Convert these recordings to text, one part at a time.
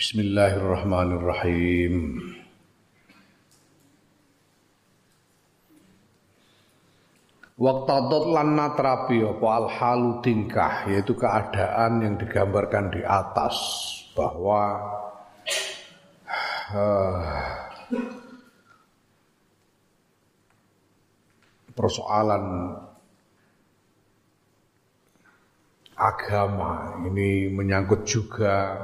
Bismillahirrahmanirrahim. Waktu lan natrapi apa tingkah yaitu keadaan yang digambarkan di atas bahwa uh, persoalan agama ini menyangkut juga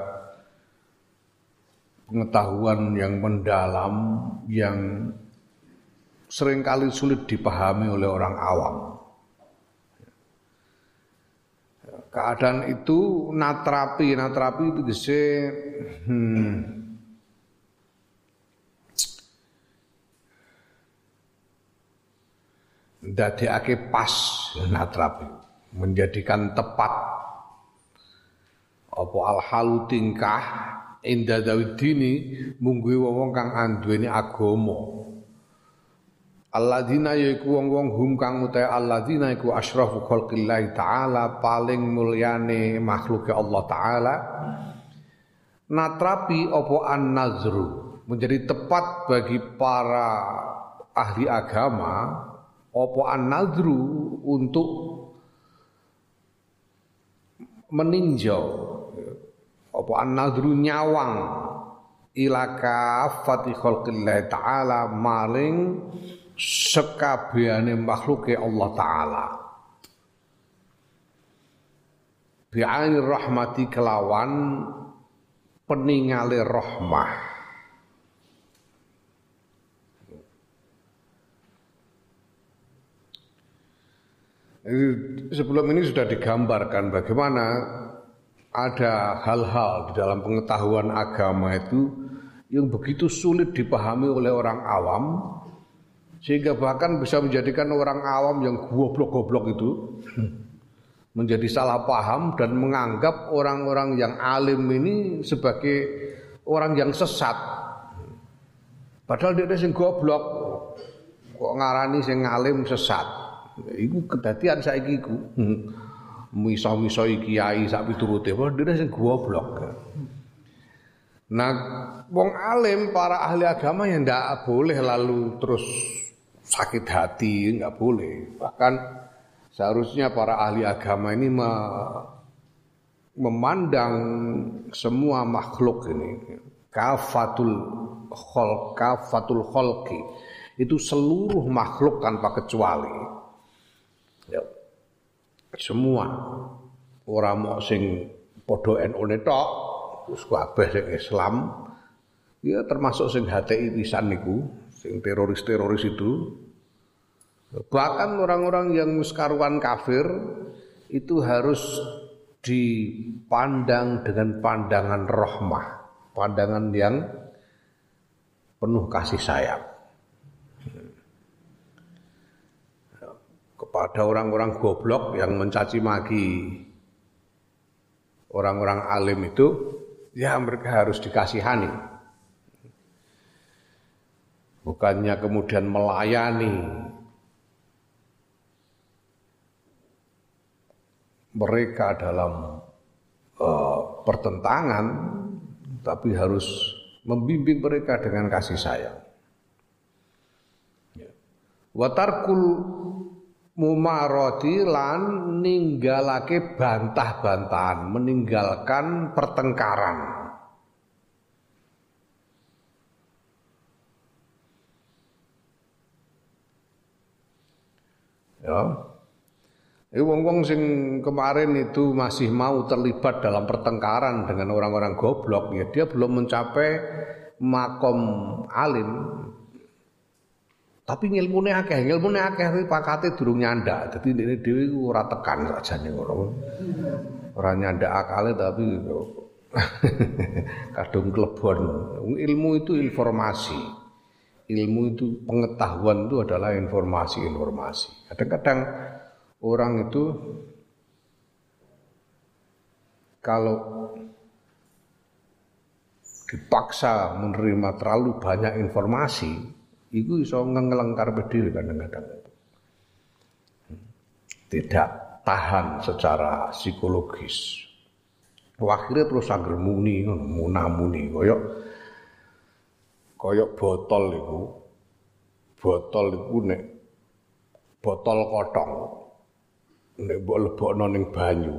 pengetahuan yang mendalam yang sering kali sulit dipahami oleh orang awam. Keadaan itu natrapi, natrapi itu bisa hmm, ake pas natrapi, menjadikan tepat apa al halu tingkah inda dawidini mungguhi wong kang anduweni agama. Alladzina yaiku wong-wong hum kang utahe alladzina iku asyrafu khalqillah taala paling mulyane makhluke Allah taala. Natrapi opo an-nazru menjadi tepat bagi para ahli agama opo an-nazru untuk meninjau opo an-nazru nyawang ilaka fatih khalqillah taala maling sekabehane makhluke Allah taala. Bi'aini rahmati kelawan peningale rahmah. Sebelum ini sudah digambarkan bagaimana ada hal-hal di dalam pengetahuan agama itu yang begitu sulit dipahami oleh orang awam sehingga bahkan bisa menjadikan orang awam yang goblok-goblok itu menjadi salah paham dan menganggap orang-orang yang alim ini sebagai orang yang sesat. Padahal dia sing goblok kok ngarani sing alim sesat. Iku kedatian saiki iku. Miso-miso kiai sak piturute, dia sing goblok. Nah, wong alim para ahli agama yang ndak boleh lalu terus sakit hati, nggak boleh. Bahkan seharusnya para ahli agama ini me memandang semua makhluk ini kafatul khol kafatul kholki itu seluruh makhluk tanpa kecuali. Semua. Orang mau sing podo NU tok terus kabeh sing Islam. Ya termasuk sing HTI pisan niku sing teroris-teroris itu. Bahkan orang-orang yang muskaruan kafir itu harus dipandang dengan pandangan rahmah, pandangan yang penuh kasih sayang. Kepada orang-orang goblok yang mencaci maki orang-orang alim itu, ya mereka harus dikasihani bukannya kemudian melayani mereka dalam uh, pertentangan tapi harus membimbing mereka dengan kasih sayang. Ya. Watarkul mumaroti lan ninggalake bantah-bantahan, meninggalkan pertengkaran. Ya. Ini wong-wong sing kemarin itu masih mau terlibat dalam pertengkaran dengan orang-orang goblok ya dia belum mencapai makom alim. Tapi ngilmune akeh, ngilmune akeh tapi pakate durung nyanda. Dadi ini dhewe ora tekan sajane ngono. Ora nyanda akale tapi kadung klebon. Ilmu itu informasi ilmu itu pengetahuan itu adalah informasi-informasi. Kadang-kadang orang itu kalau dipaksa menerima terlalu banyak informasi, itu bisa ngelengkar berdiri kadang-kadang. Tidak tahan secara psikologis. Akhirnya terus angger muni ngono, munamuni koyok koyok botol itu. Botol itu nek botol kotong. Nek mbok lebokno ning banyu.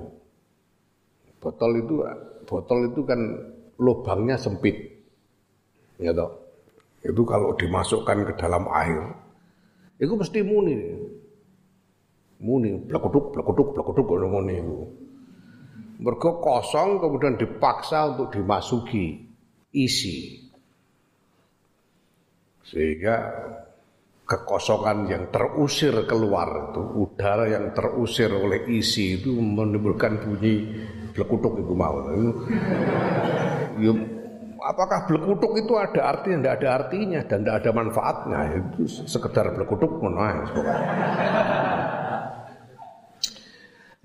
Botol itu botol itu kan lubangnya sempit. Ya toh. Itu kalau dimasukkan ke dalam air, itu mesti muni. Muni, blekuduk, blekuduk, blekuduk ngono muni itu. Mergo kosong kemudian dipaksa untuk dimasuki isi. Sehingga kekosongan yang terusir keluar itu udara yang terusir oleh isi itu menimbulkan bunyi blekutuk itu mau ya, apakah blekutuk itu ada artinya tidak ada artinya dan tidak ada manfaatnya? Itu sekedar blekutuk menaik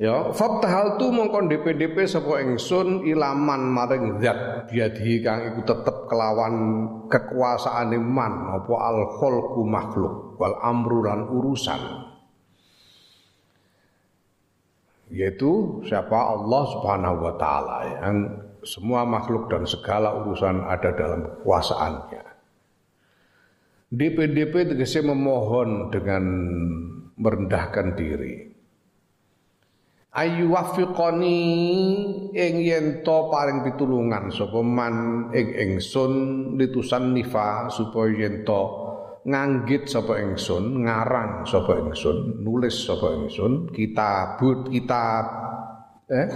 Ya, fathal tu mongkon DP-DP sapa ingsun ilaman maring zat biadhi kang iku tetep kelawan kekuasaane man apa al khalqu makhluk wal amru urusan. Yaitu siapa? Allah Subhanahu wa taala yang semua makhluk dan segala urusan ada dalam kekuasaannya. DP-DP tegese memohon dengan merendahkan diri ayu wafiqoni ing yen to paring pitulungan sapa man ing ingsun litusan nifa supaya yen to nganggit sapa ingsun ngarang sapa ingsun nulis sapa ingsun kitabut kitab eh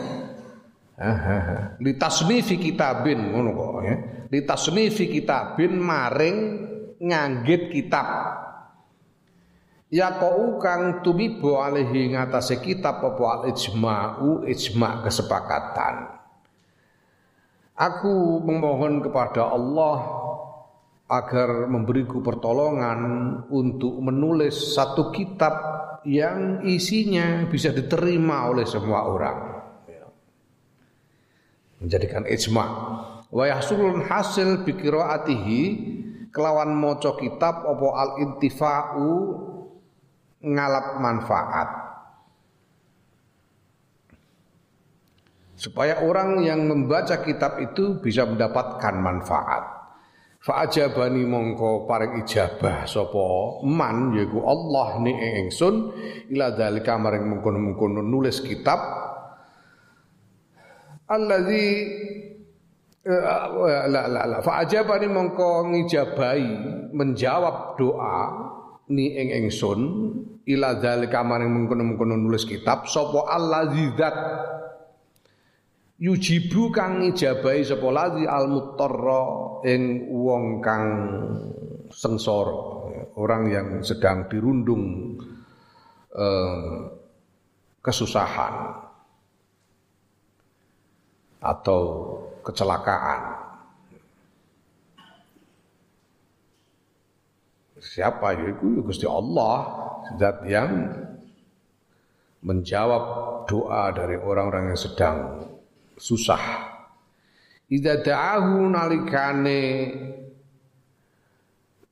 litasnifi kitabin ngono kok ya. Litasnifi kitabin maring nganggit kitab Ya kau kang tumibo alihi ngatasi kitab apa al ijma'u ijma' kesepakatan. Aku memohon kepada Allah agar memberiku pertolongan untuk menulis satu kitab yang isinya bisa diterima oleh semua orang. Menjadikan ijma' wa yahsulun hasil bikiraatihi kelawan moco kitab apa al intifa'u ngalap manfaat. Supaya orang yang membaca kitab itu bisa mendapatkan manfaat. Fa'ajabani mongko paring ijabah sapa man yaiku Allah ni ingsun ila dalika maring mengkono-mengkono nulis kitab allazi la la la fa'ajabani mongko ngijabahi menjawab doa ni ing ingsun ila zalika maring mengkono-mengkono nulis kitab sapa allazi zat yujibu kang ngijabahi sapa ladzi al mutarra ing wong kang sengsara orang yang sedang dirundung eh, kesusahan atau kecelakaan. Siapa? Yaitu ya Gusti Allah zat yang menjawab doa dari orang-orang yang sedang susah. Idza da'ahu nalikane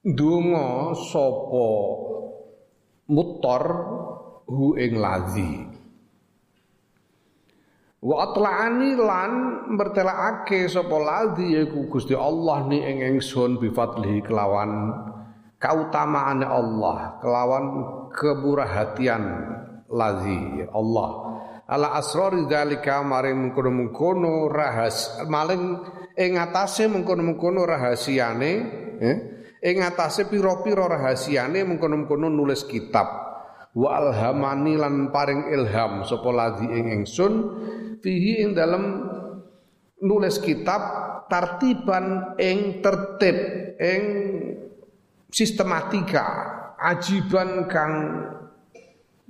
donga sapa mutor hu ing lazi Wa atla'ani lan mertelaake sapa lazi yaiku Gusti Allah ni ing ingsun bi kelawan kautamaan Allah kelawan keburahatian lazi Allah. Ala asrori dzalika maring mengkono-mengkono rahas maling ing atase mengkono-mengkono rahasiane eh, ing atase pira-pira rahasiane mengkono-mengkono nulis kitab. Wa alhamani lan paring ilham sapa lazi ing ingsun fihi ing dalem nulis kitab tartiban ing tertib ing sistematika ajiban kang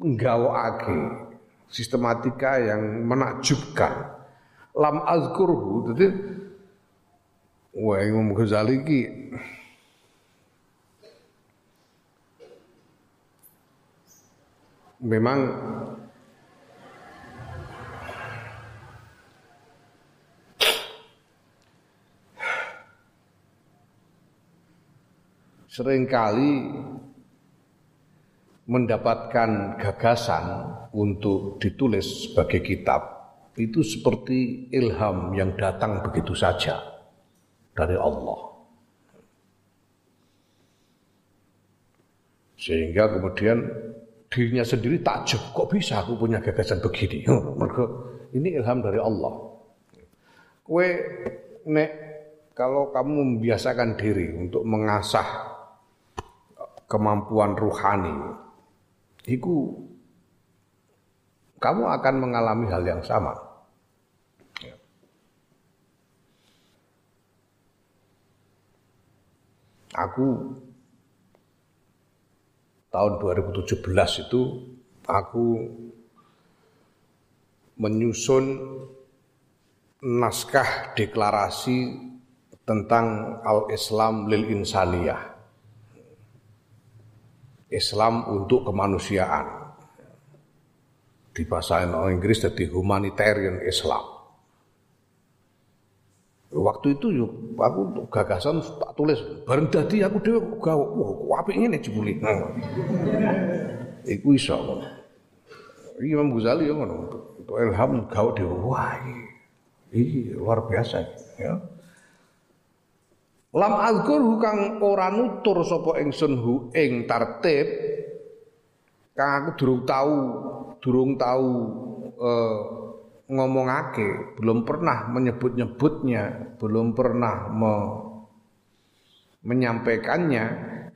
nggawakake sistematika yang menakjubkan. Lam azkurhu dadi wah Imam Ghazali ki memang sering kali mendapatkan gagasan untuk ditulis sebagai kitab itu seperti ilham yang datang begitu saja dari Allah. Sehingga kemudian dirinya sendiri takjub, kok bisa aku punya gagasan begini? Mereka ini ilham dari Allah. Kue nek kalau kamu membiasakan diri untuk mengasah kemampuan ruhani, itu kamu akan mengalami hal yang sama. Aku tahun 2017 itu aku menyusun naskah deklarasi tentang al-Islam lil insaniyah. Islam untuk kemanusiaan. Di bahasa Inggris jadi humanitarian Islam. Waktu itu yuk, aku gagasan tak tulis bareng dadi aku dhewe gawe wah apik ngene jebule. Iku iso. Imam Ghazali ya ngono. Ilham gawe dhewe wah iki luar biasa ya. Lam azkur kang ora nutur sapa ingsun hu ing tertib kang aku durung tahu durung tahu eh, ngomongake, belum pernah menyebut-nyebutnya, belum pernah me menyampaikannya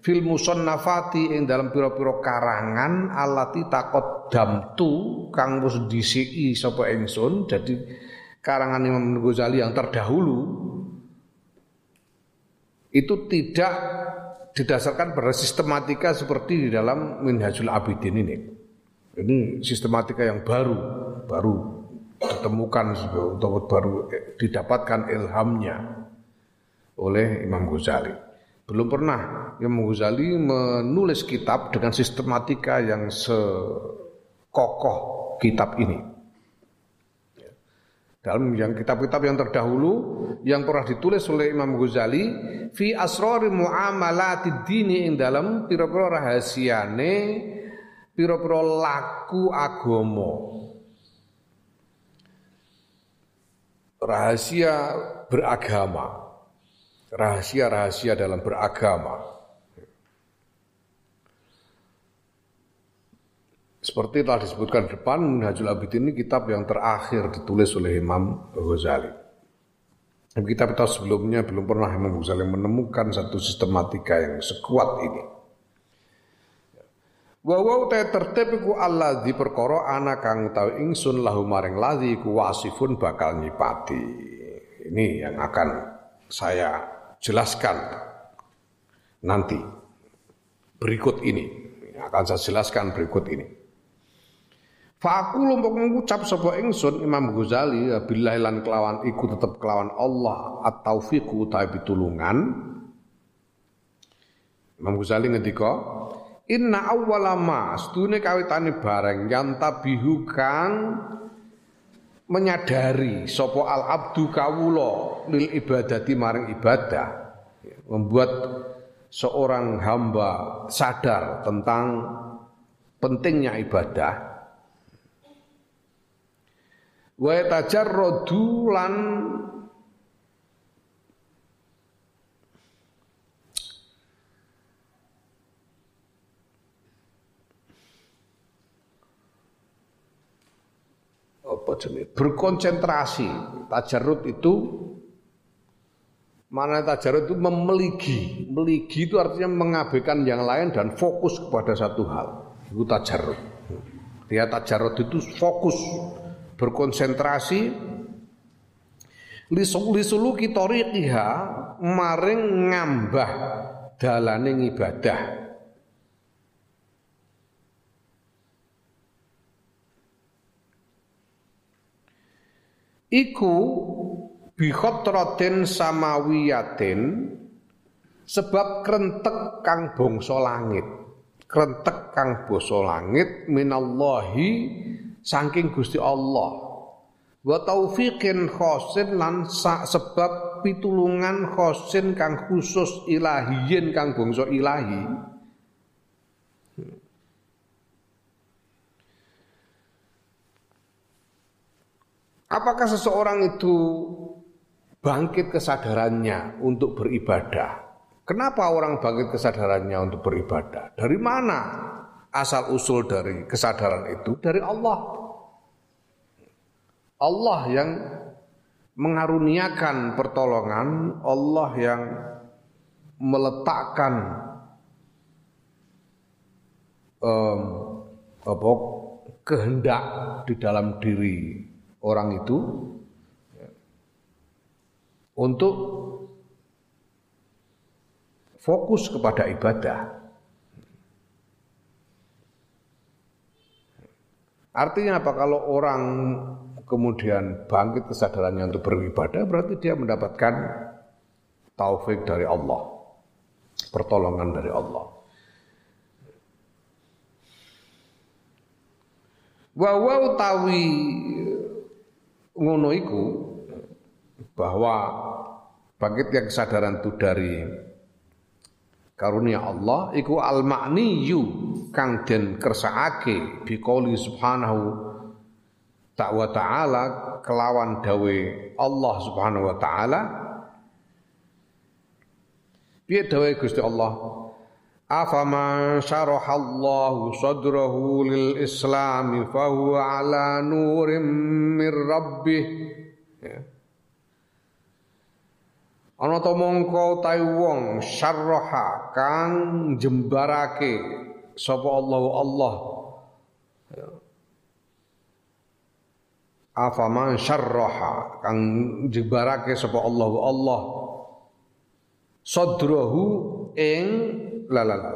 fil musannafati ing dalam pira-pira karangan alati takot damtu kang wis disiki sapa ingsun jadi karangan Imam Ghazali yang terdahulu itu tidak didasarkan pada sistematika seperti di dalam Minhajul Abidin ini. Ini sistematika yang baru, baru ditemukan untuk baru didapatkan ilhamnya oleh Imam Ghazali. Belum pernah Imam Ghazali menulis kitab dengan sistematika yang sekokoh kitab ini. Dalam yang kitab-kitab yang terdahulu yang pernah ditulis oleh Imam Ghazali fi asrari muamalati dini ing dalam pira-pira rahasiane pira-pira laku agama rahasia beragama. Rahasia-rahasia dalam beragama. Seperti telah disebutkan di depan, Minhajul Abidin ini kitab yang terakhir ditulis oleh Imam Ghazali. Kitab kita sebelumnya belum pernah Imam Ghazali menemukan satu sistematika yang sekuat ini. Wa wa ta tertib iku allazi perkara ana kang utawi ingsun lahu maring ladzi ku wasifun bakal nyipati. Ini yang akan saya jelaskan nanti berikut ini. Akan saya jelaskan berikut ini. Fa aku lompok mengucap sapa ingsun Imam Ghazali billahi lan kelawan iku tetep kelawan Allah at-taufiqu ta pitulungan. Imam Ghazali ngendika Inna awwala ma kawitane bareng yantabihu kang menyadari sapa al abdu kawula lil ibadati maring ibadah membuat seorang hamba sadar tentang pentingnya ibadah wa tajarradu lan apa jenis berkonsentrasi. Tajarut itu mana tajarut itu memeligi. Meligi itu artinya mengabaikan yang lain dan fokus kepada satu hal. Itu tajarut dia tajarut itu fokus berkonsentrasi. Lisulu kitoriqiha maring ngambah dalane ibadah iku bikhotratin samawiyatin sebab krentek kang bangsa langit. Krentek kang basa langit minallahi saking Gusti Allah wa taufiqin khosin lan sebab pitulungan khosin kang khusus ilahiyin kang bangsa ilahi Apakah seseorang itu bangkit kesadarannya untuk beribadah? Kenapa orang bangkit kesadarannya untuk beribadah? Dari mana asal usul dari kesadaran itu? Dari Allah. Allah yang mengaruniakan pertolongan, Allah yang meletakkan um, apa, kehendak di dalam diri orang itu ya, untuk fokus kepada ibadah. Artinya apa? Kalau orang kemudian bangkit kesadarannya untuk beribadah, berarti dia mendapatkan taufik dari Allah, pertolongan dari Allah. Wa wa utawi ngono iku bahwa bangkitnya kesadaran itu dari karunia Allah iku al makniyu kang den kersakake biqouli subhanahu wa ta'ala kelawan dawe Allah subhanahu wa ta'ala. Piye dawe Gusti Allah? Afama syarahallahu sadrahu lil islami fahuwa ala nurim mir rabbih. Ya. Ana to mongko utawi wong syarraha kang jembarake sapa Allah Allah ya. Afama syarraha kang jembarake sapa Allah Allah sadrahu ing la la la.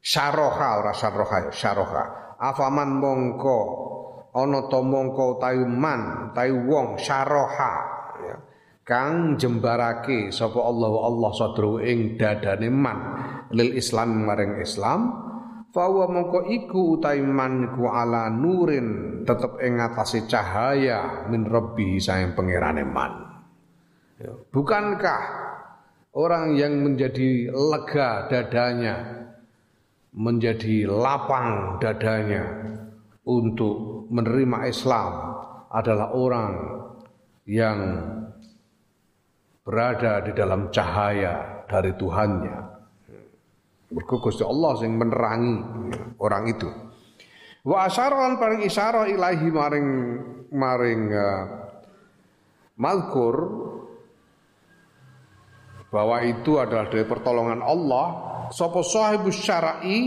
Syaroha ora syaroha ya, syaroha. Afaman mongko ana to mongko tayu man, tayu wong syaroha ya. Kang jembarake sapa Allah Allah sadru ing dadane man lil Islam maring Islam Fawa mongko iku utai man iku ala nurin tetep ing atase cahaya min rabbi sayang pangerane man. Ya. Bukankah orang yang menjadi lega dadanya, menjadi lapang dadanya untuk menerima Islam adalah orang yang berada di dalam cahaya dari Tuhannya. Gusti Allah sing menerangi orang itu. Wa asyaran paring isyarah ilahi maring maring uh, malkur bahwa itu adalah dari pertolongan Allah sapa sahibus syar'i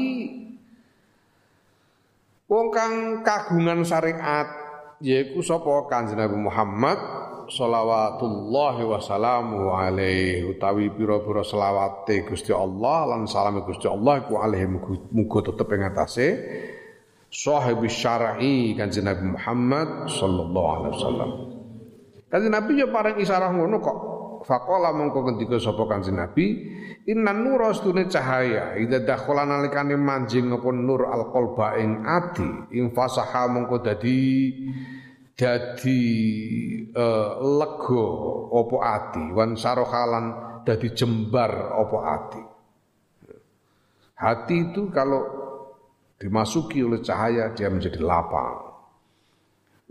wong kang kagungan syariat yaiku sapa Kanjeng Nabi Muhammad sholawatullahi wassalamu alaihi utawi pira-pira selawate Gusti Allah lan salame Gusti Allah iku alaihi muga tetep ing atase sahibus syar'i Kanjeng Nabi Muhammad sallallahu alaihi wasallam. Kanjeng Nabi ya paring isyarat ngono kok Faqala mongko ngendika sapa Kanjeng Nabi, "Innan nur astune cahaya, idza dakhala nalikane manjing apa nur alqalba ing ati, ing fasaha mongko dadi dadi uh, lega apa ati, wan sarohalan dadi jembar apa ati." Hati itu kalau dimasuki oleh cahaya dia menjadi lapang.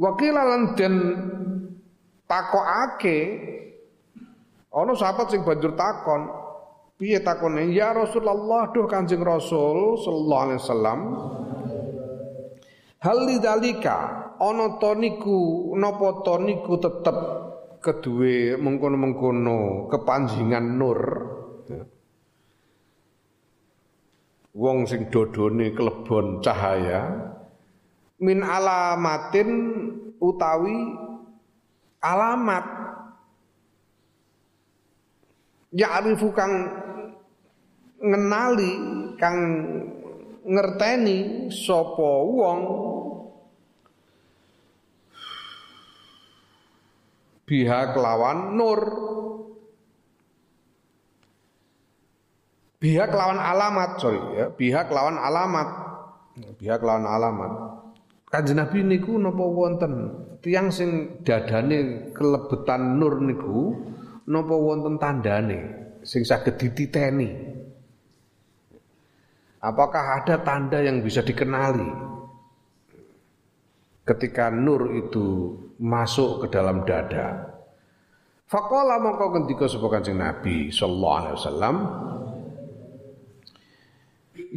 Wakilalan dan takokake Ono sahabat sing banjur takon, piye takone? Ya Rasulullah, duh Kanjeng Rasul sallallahu alaihi wasallam. Hal lidzalika ana to niku napa to niku tetep kedue mengkono-mengkono kepanjingan nur. Wong sing dodone kelebon cahaya min alamatin utawi alamat ya'rifu kang ngenali kang ngerteni sapa wong. Biha kelawan nur. Biha kelawan alamat sorry ya. Biha kelawan alamat. Biha kelawan alamat. Kanjeng Nabi niku napa wonten? Tiang sing dadane kelebetan nur niku napa wonten tandane sing saged dititeni? Apakah ada tanda yang bisa dikenali? ketika nur itu masuk ke dalam dada. Faqala mongko ngendika sapa Kanjeng Nabi sallallahu alaihi wasallam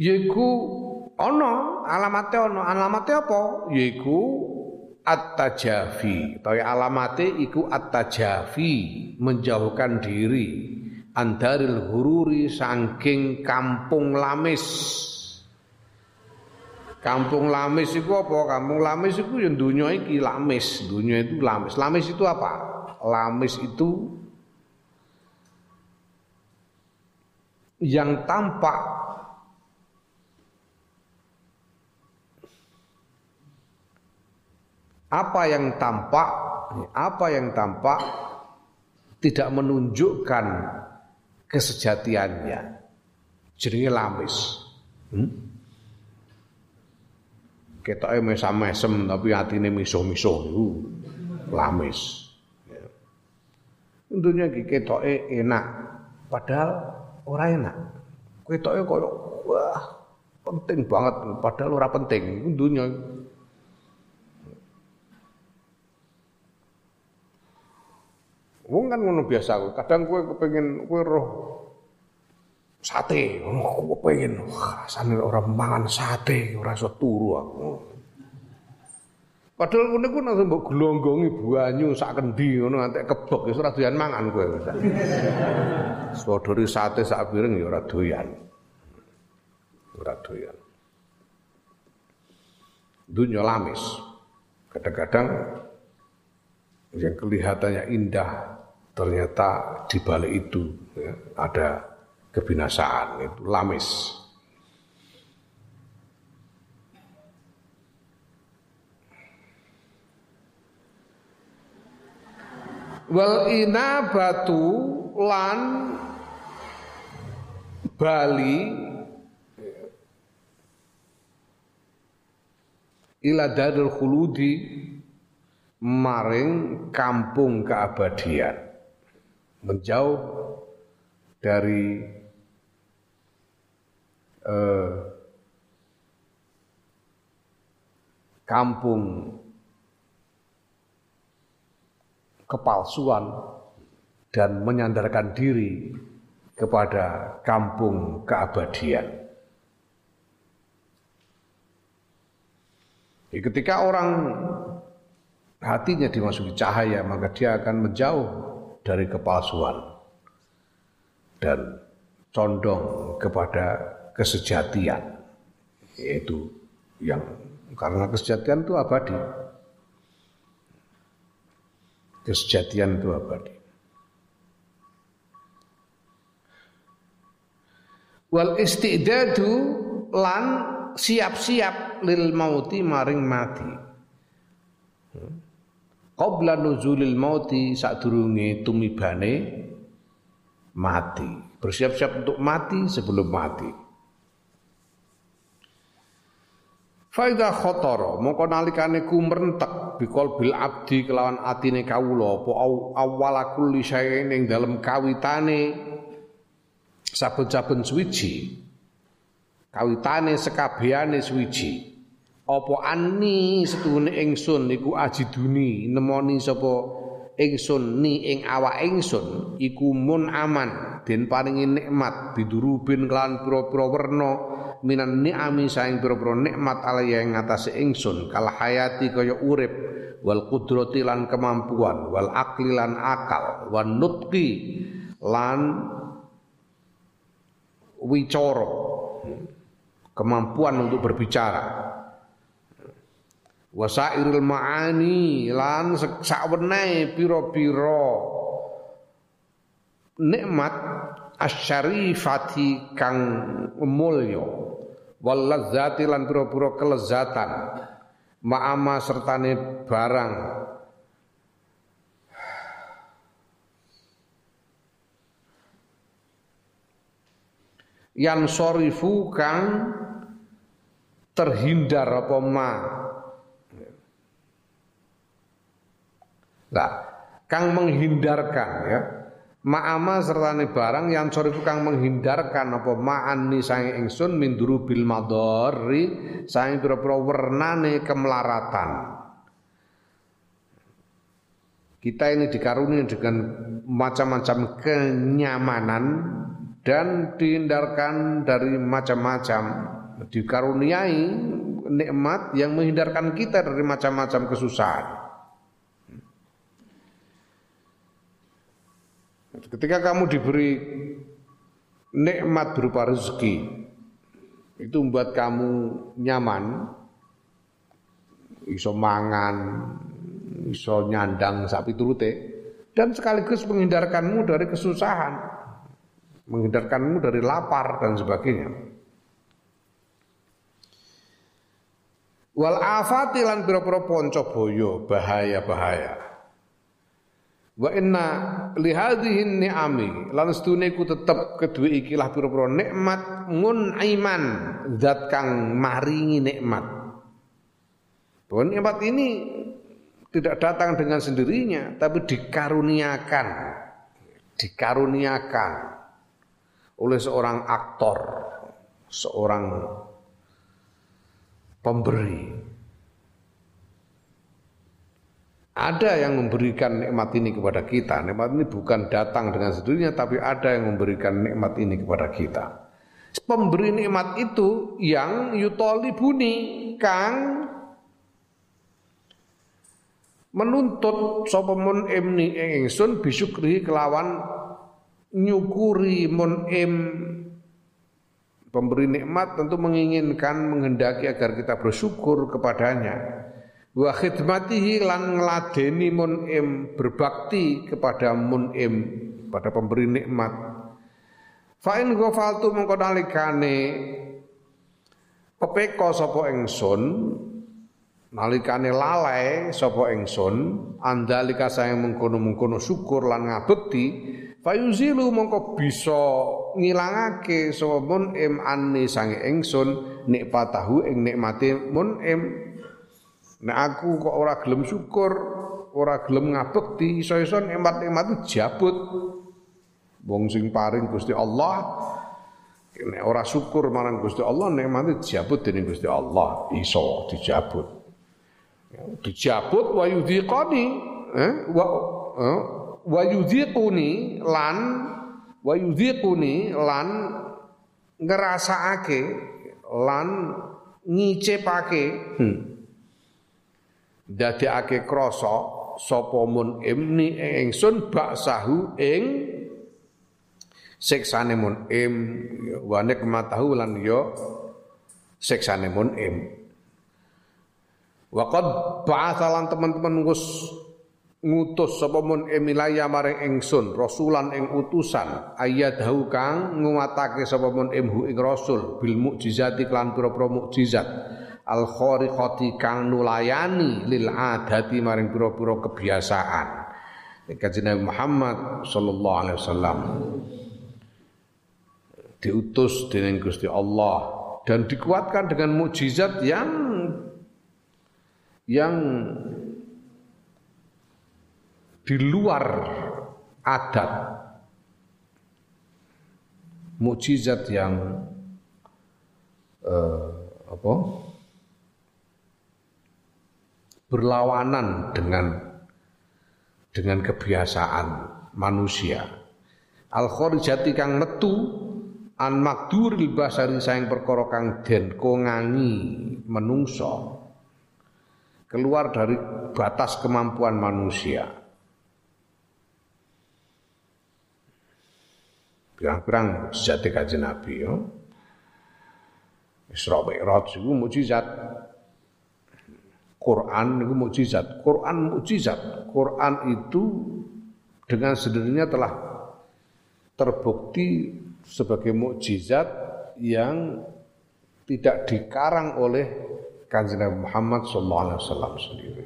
yaiku ana alamate ana alamate apa yaiku at-tajafi utawa alamate iku at-tajafi menjauhkan diri andaril hururi saking kampung lamis Kampung Lamis itu apa? Kampung Lamis itu yang dunia iki Lamis, dunia itu Lamis. Lamis itu apa? Lamis itu yang tampak apa yang tampak apa yang tampak tidak menunjukkan kesejatiannya jenenge lamis hmm? ketoke mesam-mesem tapi atine miso-miso iku lamis. Ya. Tentunya ketoke enak padahal ora enak. Ketoke koyo wah penting banget padahal ora penting iku dunya. Wong kan ngono biasa, kadang kowe kepengin kowe roh sate ngono aku pengen rasane orang mangan sate ora iso turu aku Padahal ngono ku nang mbok glonggongi banyu sak kendi ngono nganti kebek wis ora doyan mangan kowe. Sodori sate sak piring ya ora doyan. Ora doyan. Dunia lamis. Kadang-kadang yang kelihatannya indah ternyata di balik itu ya, ada kebinasaan itu lamis. Wal batu lan Bali ila darul khuludi maring kampung keabadian menjauh dari eh, kampung kepalsuan dan menyandarkan diri kepada kampung keabadian. Ketika orang hatinya dimasuki cahaya, maka dia akan menjauh dari kepalsuan dan condong kepada kesejatian yaitu yang karena kesejatian itu abadi. Kesejatian itu abadi. Wal istidadu lan siap-siap lil mauti maring mati qabla nuzulil mauti sadurunge tumibane mati. Bersiap-siap untuk mati sebelum mati. Faida khotoro mongko nalikane ku merentek bikol bil abdi kelawan atine kawula apa awwala kulli syai'in ing dalem kawitane saben-saben suwiji. Kawitane sekabehane suwiji apa anni setune ingsun iku ajiduni nemoni sapa ingsun ni ing awak ingsun iku mun aman den paringi nikmat bidurubin kelan pira-pira werna minan ni'ami saing pira-pira nikmat alaya ing ngatasé ingsun kal hayati kaya urip wal qudrati lan kemampuan wal akli lan akal wan nutqi lan wicara kemampuan untuk berbicara wasairil ma'ani lan sakwenehe pira-pira nikmat asyarifati kang mulya. Wal ladzati lan pira-pira kelezatan. Ma'ama sertane barang. Yang sorifu kang terhindar apa ma Nah, kang menghindarkan ya Ma'ama sertane barang yang sorry kang menghindarkan apa ma'ani sange ingsun minduru bil madori sange pira-pira wernane kemelaratan Kita ini dikaruniai dengan macam-macam kenyamanan dan dihindarkan dari macam-macam dikaruniai nikmat yang menghindarkan kita dari macam-macam kesusahan. Ketika kamu diberi nikmat berupa rezeki, itu membuat kamu nyaman, iso mangan, iso nyandang sapi turute dan sekaligus menghindarkanmu dari kesusahan, menghindarkanmu dari lapar dan sebagainya. Wal afati lan pira-pira bahaya-bahaya. Wa inna li hadhihi ni'ami lan stune ku tetep kedue ikilah pira-pira nikmat munaiman zat kang maringi nikmat. Bahwa nikmat ini tidak datang dengan sendirinya tapi dikaruniakan dikaruniakan oleh seorang aktor seorang pemberi ada yang memberikan nikmat ini kepada kita. Nikmat ini bukan datang dengan sendirinya tapi ada yang memberikan nikmat ini kepada kita. Pemberi nikmat itu yang yutolibuni kang. Menuntut sapa imni ingsun bisyukri kelawan nyukuri mun im. Pemberi nikmat tentu menginginkan menghendaki agar kita bersyukur kepadanya wa khidmatihi lan ngladeni mun im berbakti kepada mun im pada pemberi nikmat. Fa in ghafaltu mengko nalikane pepeko sapa ingsun nalikane lalai sapa ingsun andalika saya mengkono-mengkono syukur lan ngabekti fayuzilu mongko bisa ngilangake sapa mun im anni sange ingsun nikmatahu ing nikmate mun im nek aku kok ora gelem syukur ora gelem ngabekti iso-iso nikmat-nikmat jabut. Wong sing paring Gusti Allah nek ora syukur marang Gusti Allah nikmate jabut dening Gusti Allah iso dijabut. Dijabut wa yudhiqani eh, wa eh, wa yudhiquni lan wa yudhiquni lan ngerasakake lan ngicepake hmm. Dadekake krasa sapa mun imni ingsun baksahu ing siksane mun im wa nikmatahu lan yo siksane mun im. Waqad ba'athalan teman-teman ngus ngutus sapa mun emilaya maring ingsun rasulan ing utusan ayadahu kang nguwatake sapa mun emhu ing rasul bil mukjizati lan pira-pira mukjizat al khariqati kang nulayani lil adati maring pira-pira kebiasaan. Kanjeng Nabi Muhammad sallallahu alaihi wasallam diutus dengan Gusti Allah dan dikuatkan dengan mukjizat yang yang di luar adat. Mukjizat yang eh, apa berlawanan dengan dengan kebiasaan manusia al khorijati kang metu an makduril basari saing perkara kang den kongangi menungso keluar dari batas kemampuan manusia. Pirang-pirang sejati kaji Nabi ya. Isra Mi'raj itu mukjizat. Quran itu mukjizat. Quran mukjizat. Quran itu dengan sendirinya telah terbukti sebagai mukjizat yang tidak dikarang oleh Kanjeng Muhammad wasallam sendiri.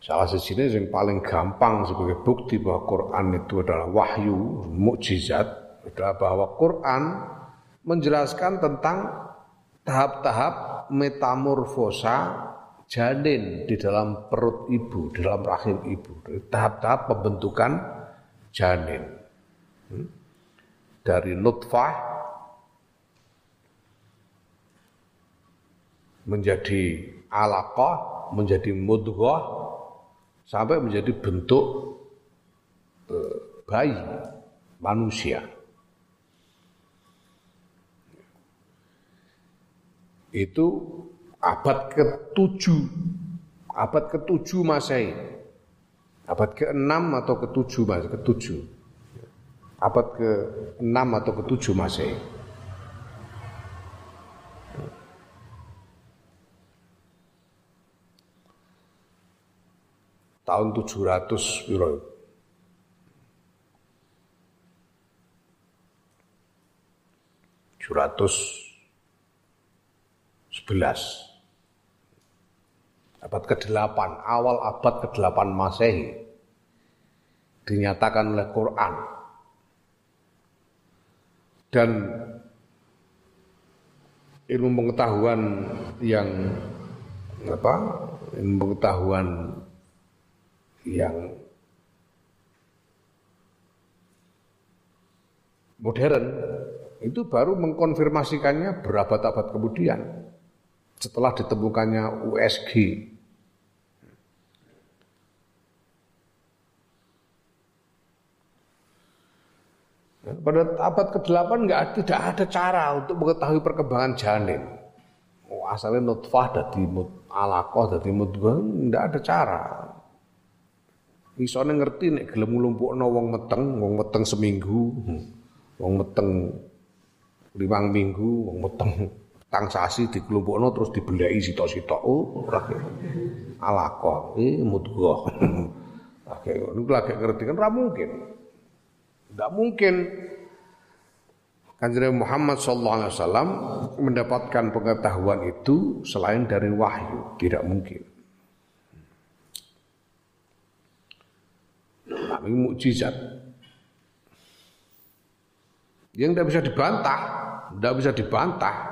Salah satunya yang paling gampang sebagai bukti bahwa Quran itu adalah wahyu, mukjizat adalah bahwa Quran menjelaskan tentang tahap-tahap metamorfosa janin di dalam perut ibu, di dalam rahim ibu, tahap-tahap pembentukan janin. Hmm? Dari nutfah menjadi alaqah menjadi mudghah sampai menjadi bentuk eh, bayi manusia. Itu abad ke-7 abad ke-7 Masehi. Abad ke-6 atau ke-7 Mas, ke-7. Abad ke-6 atau ke-7 Masehi. Tahun 700 piro 11 abad ke-8 awal abad ke-8 Masehi dinyatakan oleh Quran. Dan ilmu pengetahuan yang apa ilmu pengetahuan yang modern itu baru mengkonfirmasikannya berabad-abad kemudian setelah ditemukannya USG. Pada abad ke-8 enggak tidak ada cara untuk mengetahui perkembangan janin. Oh, asalnya nutfah dari mut alaqah dari mudghah enggak ada cara. Isone ngerti nek gelem nglumpukno wong meteng, wong meteng seminggu, wong meteng limang minggu, wong meteng tang sasi dikelompokno terus dibelai sitok-sitok. Oh lagi alaqah eh mudghah. Lagi niku lagi ngerti kan ora mungkin. Tidak mungkin. Kanjeng Muhammad sallallahu alaihi wasallam mendapatkan pengetahuan itu selain dari wahyu, tidak mungkin. Tapi mukjizat. Yang tidak bisa dibantah, tidak bisa dibantah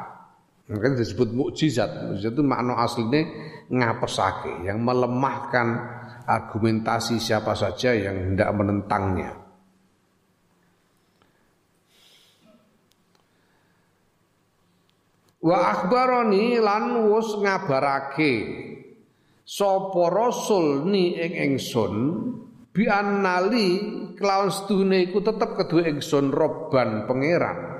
Mungkin disebut mukjizat. Mukjizat itu makna aslinya ngapesake, yang melemahkan argumentasi siapa saja yang hendak menentangnya. Wa akhbaroni lan wus ngabarake sapa rasul ni ing ingsun bi annali kelawan sedune iku tetep kedue ingsun robban pangeran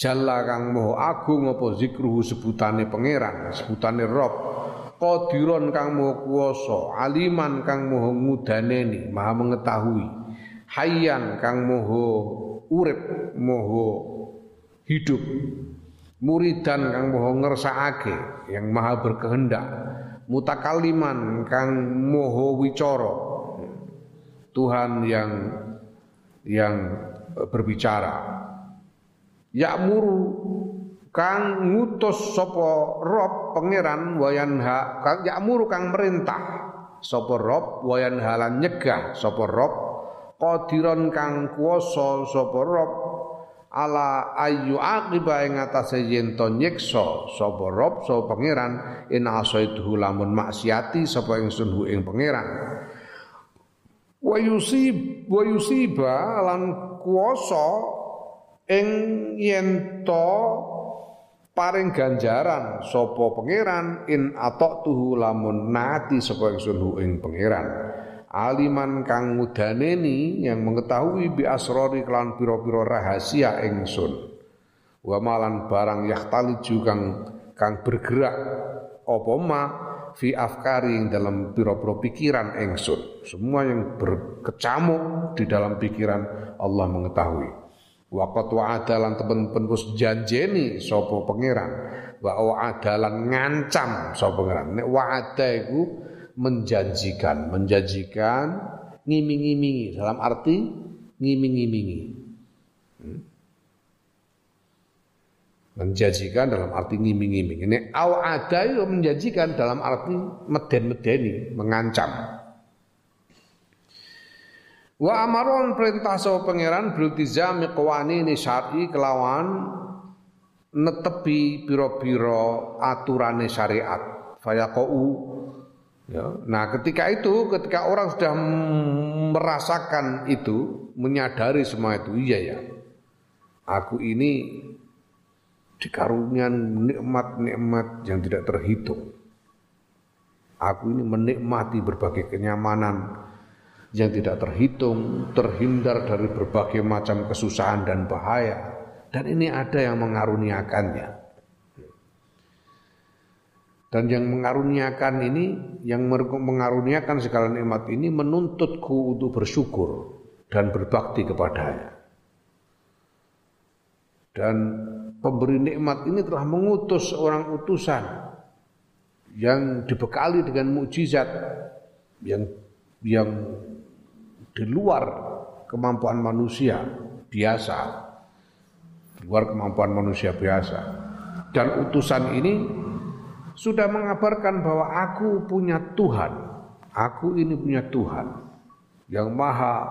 Jalla kang moho agung apa zikruhu sebutane pangeran, sebutane Rob. Qadiron kang moho kuwasa, aliman kang moho ngudaneni, maha mengetahui. Hayyan kang moho urip, moho hidup. Muridan kang moho ngersakake, yang maha berkehendak. Mutakaliman kang moho wicara. Tuhan yang yang berbicara Ya'muru kang ngutus sapa Rob pangeran wayanha kang ya'muru kang merintah sapa Rob wayanha lan nyegah sapa Rob qadiron kang kuwasa sapa Rob. Ala ayu aqiba ing atase yen to nyiksa sapa Rob sapa pangeran in asaitu lamun maksiati sapa ingsun hu ing pangeran. Wa yusib wa yusiba lan kuwasa ing yen to paring ganjaran sapa pangeran in tuhu lamun nati sapa ingsun hu ing pangeran. Aliman kang ngudaneni yang mengetahui bi asrori kelan pira-pira rahasia ingsun. Wa malan barang yahtali kang kang bergerak apa ma fi afkari yang dalam pira-pira pikiran ingsun. Semua yang berkecamuk di dalam pikiran Allah mengetahui Waqat wa'adalan temen-temen wis janjeni sapa pangeran. Wa wa'adalan ngancam sapa pangeran. Nek wa'ada iku menjanjikan, menjanjikan ngiming-imingi dalam arti ngiming-imingi. Hmm? Menjanjikan dalam arti ngiming-imingi. Nek awada itu menjanjikan dalam arti meden-medeni, mengancam. Wa amaron perintah sawa pangeran biltizami qawanini syar'i kelawan netepi piro-piro aturane syariat fayaqau ya. Nah, ketika itu ketika orang sudah merasakan itu, menyadari semua itu, iya ya. Aku ini dikarunian nikmat-nikmat yang tidak terhitung. Aku ini menikmati berbagai kenyamanan yang tidak terhitung, terhindar dari berbagai macam kesusahan dan bahaya. Dan ini ada yang mengaruniakannya. Dan yang mengaruniakan ini, yang mengaruniakan segala nikmat ini menuntutku untuk bersyukur dan berbakti kepadanya. Dan pemberi nikmat ini telah mengutus orang utusan yang dibekali dengan mukjizat yang yang di luar kemampuan manusia biasa, di luar kemampuan manusia biasa. Dan utusan ini sudah mengabarkan bahwa aku punya Tuhan, aku ini punya Tuhan yang maha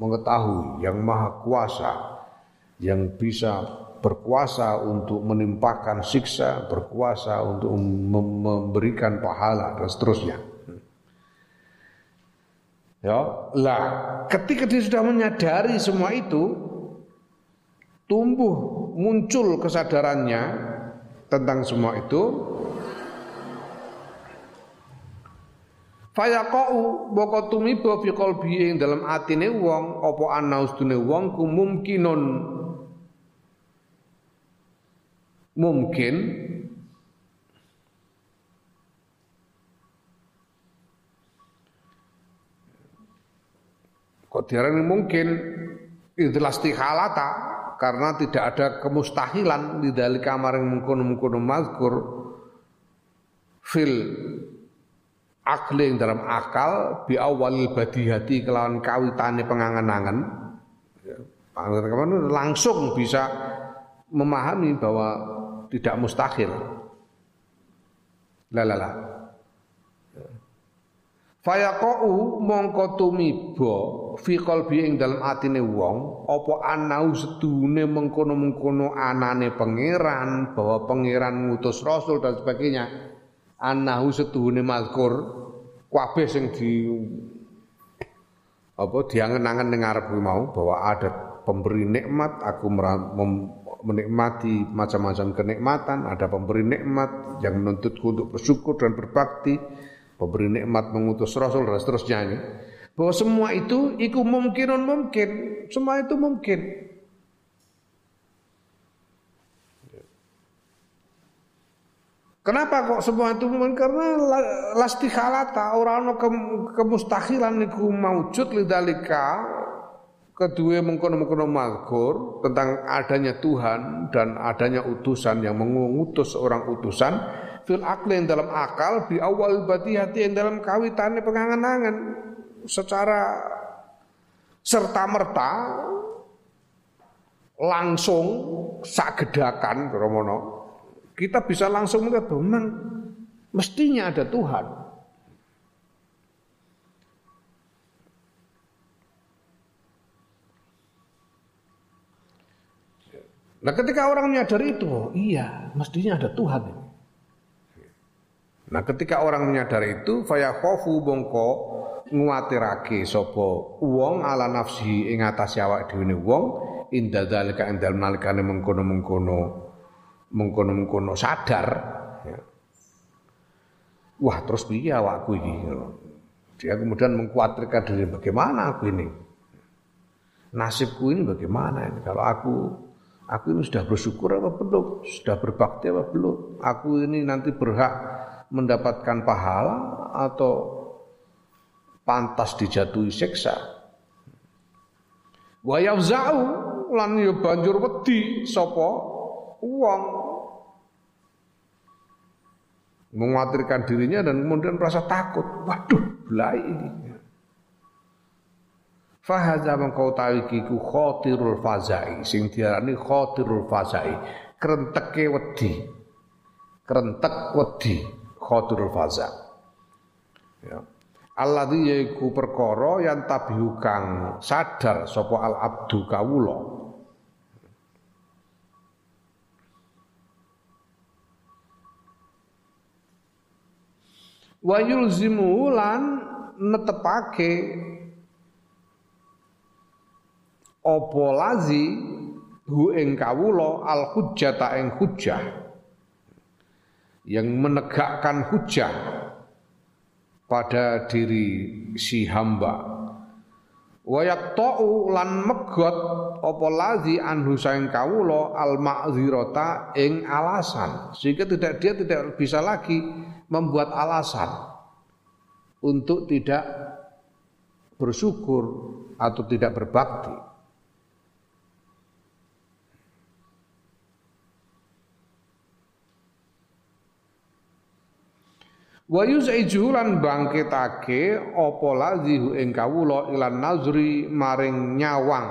mengetahui, yang maha kuasa, yang bisa berkuasa untuk menimpakan siksa, berkuasa untuk memberikan pahala dan seterusnya. Ya, lah ketika dia sudah menyadari semua itu, tumbuh muncul kesadarannya tentang semua itu, Fayaqau boko tumiba fi qalbi ing dalam atine wong apa ana ustune wong ku mungkinun mungkin kok diarani mungkin itu istihalata karena tidak ada kemustahilan di dalam kamar yang mengkono-mengkono mazkur fil akli yang dalam akal bi awalil badihati kelawan kawitane pengangan-angan ya, langsung bisa memahami bahwa tidak mustahil. La la la. Fayaqau mongko tumiba fi qalbi ing dalem atine wong apa anau sedune mengkono-mengkono anane pangeran bahwa pangeran ngutus rasul dan sebagainya anahu sedune mazkur kabeh sing di apa diangen-angen ning ngarep mau bahwa ada pemberi nikmat aku menikmati macam-macam kenikmatan, ada pemberi nikmat yang menuntutku untuk bersyukur dan berbakti, pemberi nikmat mengutus rasul dan seterusnya ini. Bahwa semua itu iku mungkin mungkin, semua itu mungkin. Kenapa kok semua itu mungkin? Karena lastikhalata orang ke, kemustahilan iku maujud lidalika Kedua mengkono-mengkono malkur tentang adanya Tuhan dan adanya utusan yang mengutus orang utusan fil akli yang dalam akal di awal hati yang dalam kawitannya pengangan-angan. Secara serta merta langsung sagedakan Romono. Kita bisa langsung melihat memang mestinya ada Tuhan. Nah ketika orang menyadari itu, oh, iya mestinya ada Tuhan. Nah ketika orang menyadari itu, faya bongko nguatirake sopo uang ala nafsi ing atas awak dhewe wong inda dalika ing dalem nalikane mengkono-mengkono mengkono-mengkono sadar ya. Wah terus piye awakku iki Dia kemudian mengkhawatirkan diri bagaimana aku ini Nasibku ini bagaimana ini kalau aku Aku ini sudah bersyukur apa belum? Sudah berbakti apa belum? Aku ini nanti berhak mendapatkan pahala atau pantas dijatuhi siksa? Wa yafza'u lan ya banjur wedi sapa wong menguatirkan dirinya dan kemudian merasa takut. Waduh, belai ini. Fahaza mengkau tahu kiku khotirul fazai sing diarani khotirul fazai krenteke wedi krentek wedi khotirul faza ya. Alladzi yaiku perkara yang tabihu kang sadar sapa al abdu kawula. Wa yulzimu lan netepake apa lazi hu ing kawula al hujjata ing hujjah yang menegakkan hujjah pada diri si hamba. Wayak ta'u lan megot apa ladzi anhu saing kawula al ma'zirata ing alasan. Sehingga tidak dia tidak bisa lagi membuat alasan untuk tidak bersyukur atau tidak berbakti Wa yuzaijuhu lan bangkitake apa lazihu ing kawula ilan nazri maring nyawang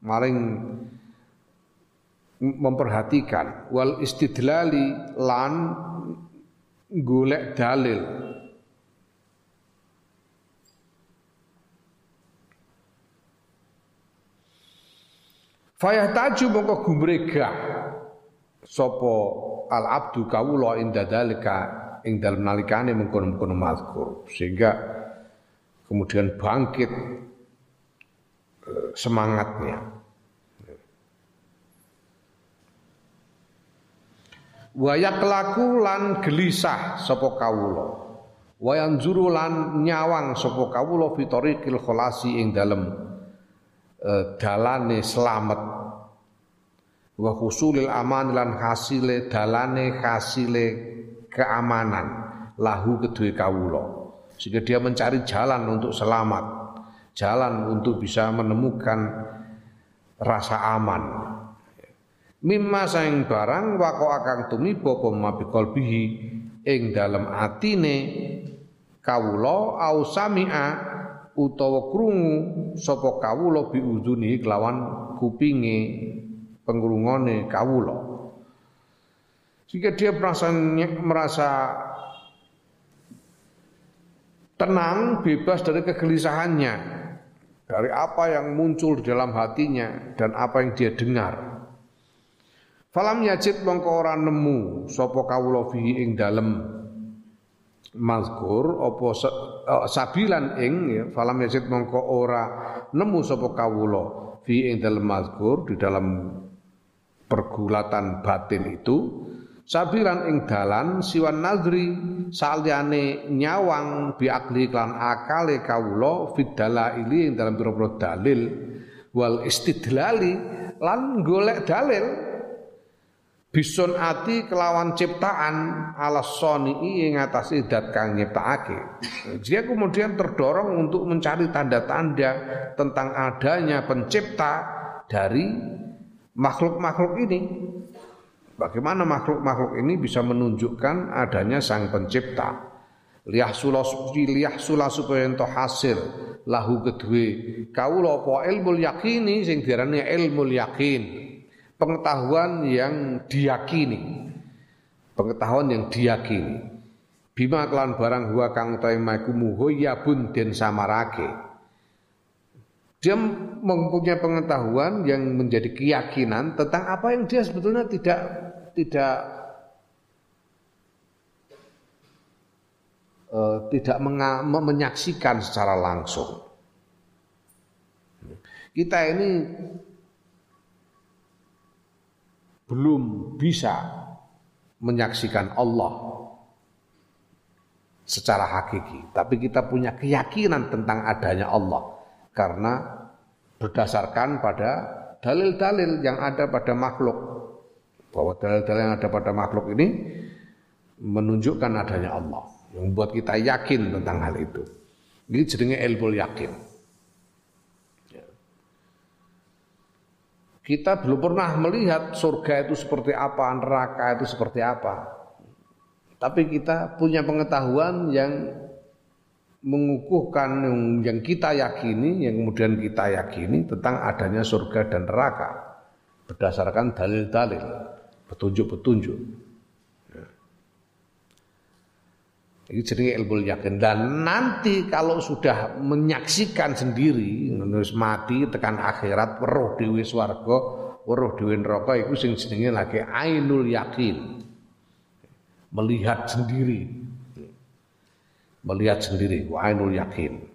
maring memperhatikan. Wal istidlali lan golek dalil. Fayah taju mongko gumregah sapa al abdu kawula inda dalika ing dalam nalikane mengkono-mengkono mazkur. Sehingga kemudian bangkit eh, semangatnya. Wayak laku lan gelisah sapa kawula. Wayan zuru lan nyawang sapa kawula fitoriqil kholasi ing dalem e, dalane selamat wa husulil aman lan hasile dalane hasile keamanan lahu kedua kawulo sehingga dia mencari jalan untuk selamat jalan untuk bisa menemukan rasa aman. Mimma saing barang wako akang tumiba mabi kolbihi ing dalam atine kawulo au sami'a utawa krungu sapa kawula biuzuni kelawan kupinge pengrungone kawula jika dia merasa tenang, bebas dari kegelisahannya, dari apa yang muncul di dalam hatinya dan apa yang dia dengar. Falam yajid mongko ora nemu sapa kawula fihi ing dalem mazkur apa uh, sabilan ing ya, falam yajid mongko ora nemu sapa kawula fi ing dalem mazkur di dalam pergulatan batin itu Sabiran ing dalan siwan nazri saliyane nyawang biakli klan akale kawula fidala ini ing dalam pira dalil wal istidlali lan golek dalil bison ati kelawan ciptaan ala soni ing atas idat kang nyiptakake. Dia kemudian terdorong untuk mencari tanda-tanda tentang adanya pencipta dari makhluk-makhluk ini. Bagaimana makhluk-makhluk ini bisa menunjukkan adanya sang pencipta. Liyah sula liyah sula supaya ento hasil lahu kedue kawula apa ilmu yakini sing diarani ilmu yakin. Pengetahuan yang diyakini. Pengetahuan yang diyakini. Bima kelan barang huwa kang utahe maiku muhoyabun den samarake. Dia mempunyai pengetahuan yang menjadi keyakinan tentang apa yang dia sebetulnya tidak tidak uh, tidak menyaksikan secara langsung. Kita ini belum bisa menyaksikan Allah secara hakiki, tapi kita punya keyakinan tentang adanya Allah karena berdasarkan pada dalil-dalil yang ada pada makhluk bahwa dalil-dalil yang ada pada makhluk ini menunjukkan adanya Allah yang membuat kita yakin tentang hal itu. Ini jadinya ilmu yakin. Ya. Kita belum pernah melihat surga itu seperti apa, neraka itu seperti apa. Tapi kita punya pengetahuan yang mengukuhkan yang, kita yakini, yang kemudian kita yakini tentang adanya surga dan neraka berdasarkan dalil-dalil petunjuk-petunjuk. Ya. Ini jadi ilmu yakin dan nanti kalau sudah menyaksikan sendiri menulis mati tekan akhirat weruh dewi swarga weruh dewi neraka itu sing lagi ainul yakin melihat sendiri melihat sendiri ainul yakin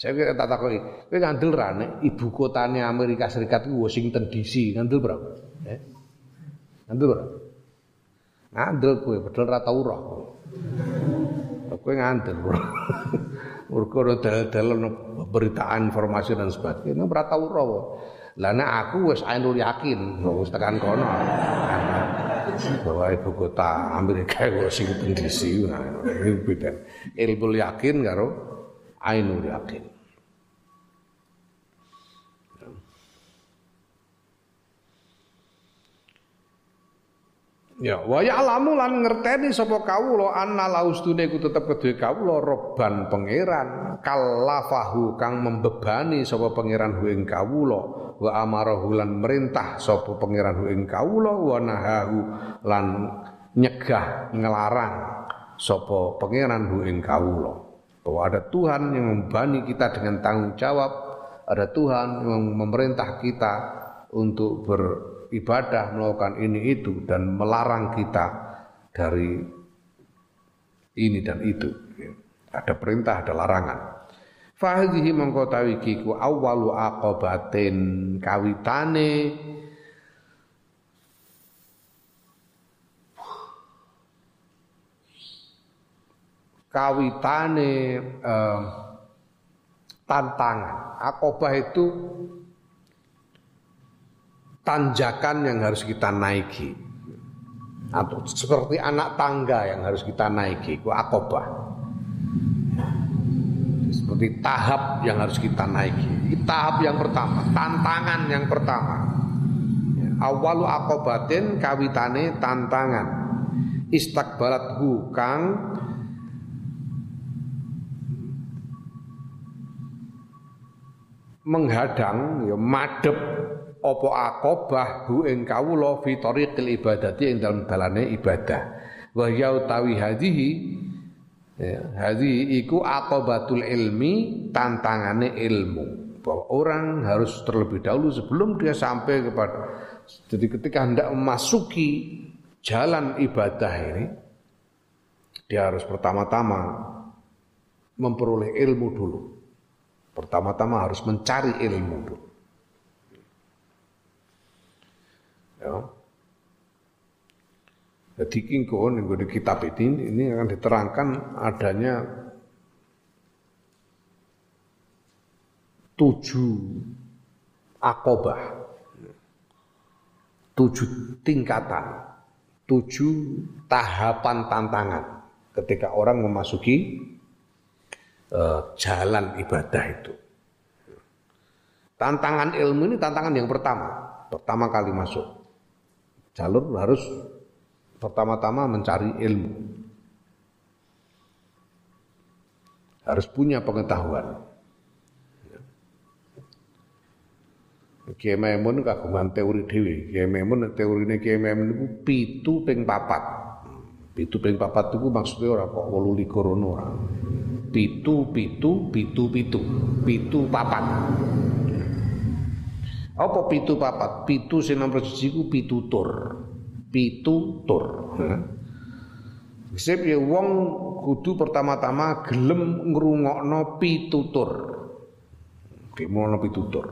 Saya kira tak takoki, kowe ngandel ra ibu kotanya Amerika Serikat itu Washington DC, ngandel berapa? Eh? Ngandel berapa? Ngandel kowe padahal ra tau roh. Kowe ngandel. Mergo dalil-dalil beritaan informasi dan sebagainya ora tau roh. Lah nek aku wis ainul yakin, wis tekan kono. Bahwa ibu kota Amerika Washington DC, nah, ini beda. Ilmu yakin karo ainul yakin. Ya, wa ya'lamu lan ngerteni sapa kawula anna laustune iku tetep kedue kawula robban pangeran kallafahu kang membebani sapa pangeran hu ing kawula wa amarahu lan merintah sapa pangeran hu ing kawula wa nahahu lan nyegah ngelarang sapa pangeran hu ing kawula bahwa ada Tuhan yang membani kita dengan tanggung jawab ada Tuhan yang memerintah kita untuk ber ibadah, melakukan ini itu dan melarang kita dari ini dan itu. Ada perintah, ada larangan. Fahdihi mongko tawi ku awalu aqabatin kawitane. Kawitane eh, tantangan. Akobah itu tanjakan yang harus kita naiki. Atau seperti anak tangga yang harus kita naiki ku akobah seperti tahap yang harus kita naiki. Ini tahap yang pertama tantangan yang pertama. Awalu akobatin kawitane tantangan. Istakbalat hu kang menghadang ya madep apa akobah hu ing kawula fi ibadati ing dalam dalane ibadah. Wa ya utawi ya, hadhihi iku akobatul ilmi tantangane ilmu. Bahwa orang harus terlebih dahulu sebelum dia sampai kepada jadi ketika hendak memasuki jalan ibadah ini dia harus pertama-tama memperoleh ilmu dulu. Pertama-tama harus mencari ilmu dulu. Ya. Jadi kingkon yang di kitab ini ini akan diterangkan adanya tujuh akobah, tujuh tingkatan, tujuh tahapan tantangan. Ketika orang memasuki uh, jalan ibadah itu. Tantangan ilmu ini tantangan yang pertama, pertama kali masuk. Jalur harus pertama-tama mencari ilmu. Harus punya pengetahuan. Kiai Maimun kagungan teori dewi. Kiai Maimun teorine Kiai Maimun itu pitu ping papat. Pitu ping papat itu maksudnya orang kok wolu likur ora. Pitu pitu pitu pitu pitu papat. Apa pitu papat? Pitu sing nomor siji ku pitutur. Pitutur. Sip ya wong kudu pertama-tama gelem ngrungokno pitutur. Gimana pitutur?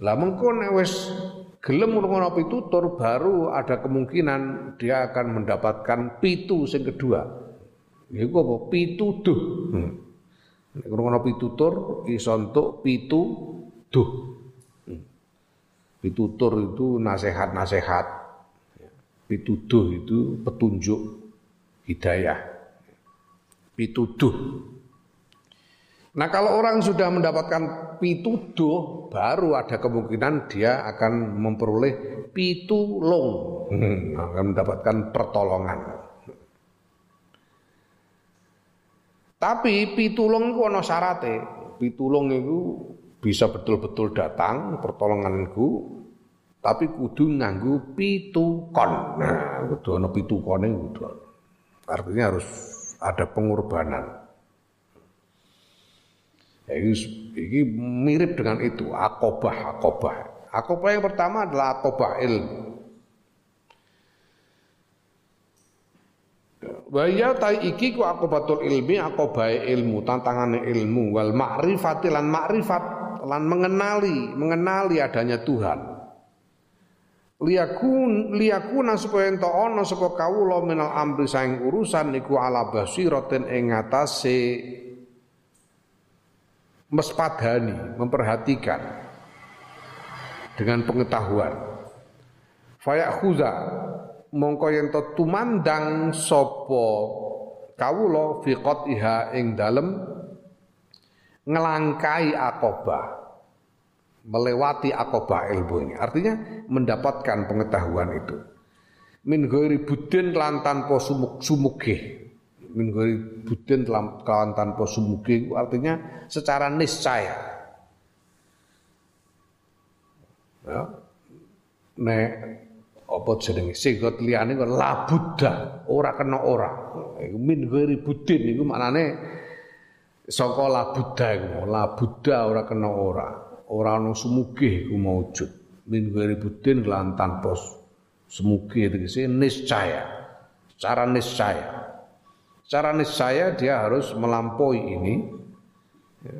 Lah mengko nek wis gelem ngrungokno pitutur baru ada kemungkinan dia akan mendapatkan pitu sing kedua. Iku apa? Pituduh. Hmm. Nek ngrungokno pitutur iso entuk pitu duh. Pitutur itu nasihat-nasihat. Pituduh itu petunjuk hidayah. Pituduh. Nah kalau orang sudah mendapatkan pituduh, baru ada kemungkinan dia akan memperoleh pitulung, hmm, akan mendapatkan pertolongan. Tapi pitulung itu ada syaratnya. Pitulung itu bisa betul-betul datang pertolonganku tapi kudu nganggu pitukon. Nah, kudu ana pitukone kudu. Artinya harus ada pengorbanan. Ya, ini, mirip dengan itu, akobah, akobah. Akobah yang pertama adalah akobah ilmu. Wa ya ta iki ku akobatul ilmi, akobah ilmu, tantangannya ilmu wal ma'rifati lan ma'rifat lan mengenali, mengenali adanya Tuhan. Liyakun liyakuna supaya ento ana sapa kawula minal amri saing urusan niku ala basiratin ing ngatasé mespadani memperhatikan dengan pengetahuan. Fayakhuza mongko yen tumandang sapa kawula fi qatiha ing dalem ngelangkai akobah melewati akobah ilmu ini. Artinya mendapatkan pengetahuan itu. Min ghairi budin lan tanpa sumuk. Min ghairi budin lan tanpa sumuge artinya secara niscaya. Ya. Nek apa jenenge sigot liyane kok labuda ora kena ora. Min ghairi budin iku maknane saka labuda iku labuda ora kena ora ora ana sumugih iku maujud min ghairi budin lan tanpa semugih tegese niscaya. Secara niscaya. Secara niscaya dia harus melampaui ini. Ya.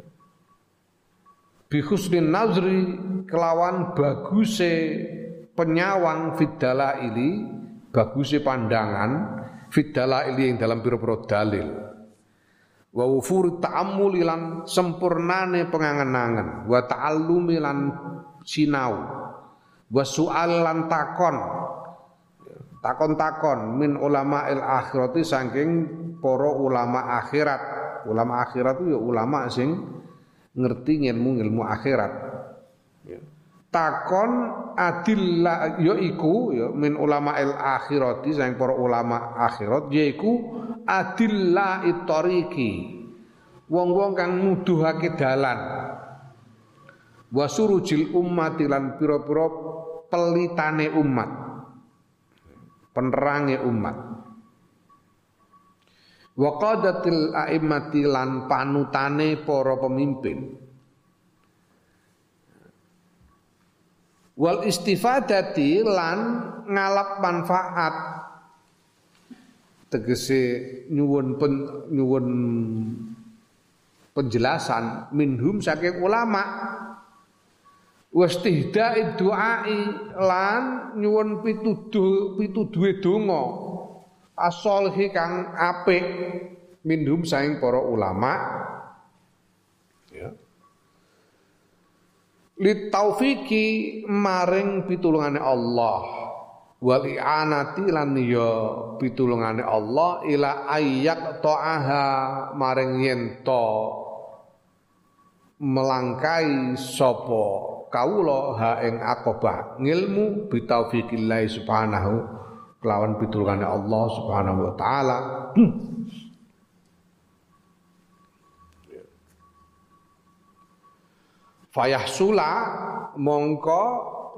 bi husnin nazri kelawan baguse penyawang fidala ini baguse pandangan fidala ini yang dalam pira-pira dalil wa wufur ta'ammuli lan sempurnane pengangen-angen. Wa ta'allumi lan sinau. Wa su'al lan takon. Takon-takon min ulama il akhirati saking para ulama akhirat. Ulama akhirat itu ya ulama sing ngerti ilmu ilmu akhirat. Ya. takon adillah ya iku ya min ulama il akhirati saking para ulama akhirat yaiku adilla itoriki. Wong-wong kang nuduhake dalan. Wasurujil ummati lan pira-pira pelitane umat. Penerange umat. Wa qadatil a'immati lan panutane para pemimpin. Wal istifadati lan ngalap manfaat tegese nyuwun pen, nyuwun penjelasan minhum saking ulama. Wastihda'i du'ai lan nyuwun pituduh pituduhe donga. Asolhi kang apik minhum saking para ulama. Ya. Taufiki maring pitulungane Allah wal i'anati lan ya pitulungane Allah ila ayyak ta'aha maring yen to melangkai sapa kawula ha ing akobah ngilmu bitaufiqillah subhanahu kelawan pitulungane Allah subhanahu wa taala. Fayahsula mongko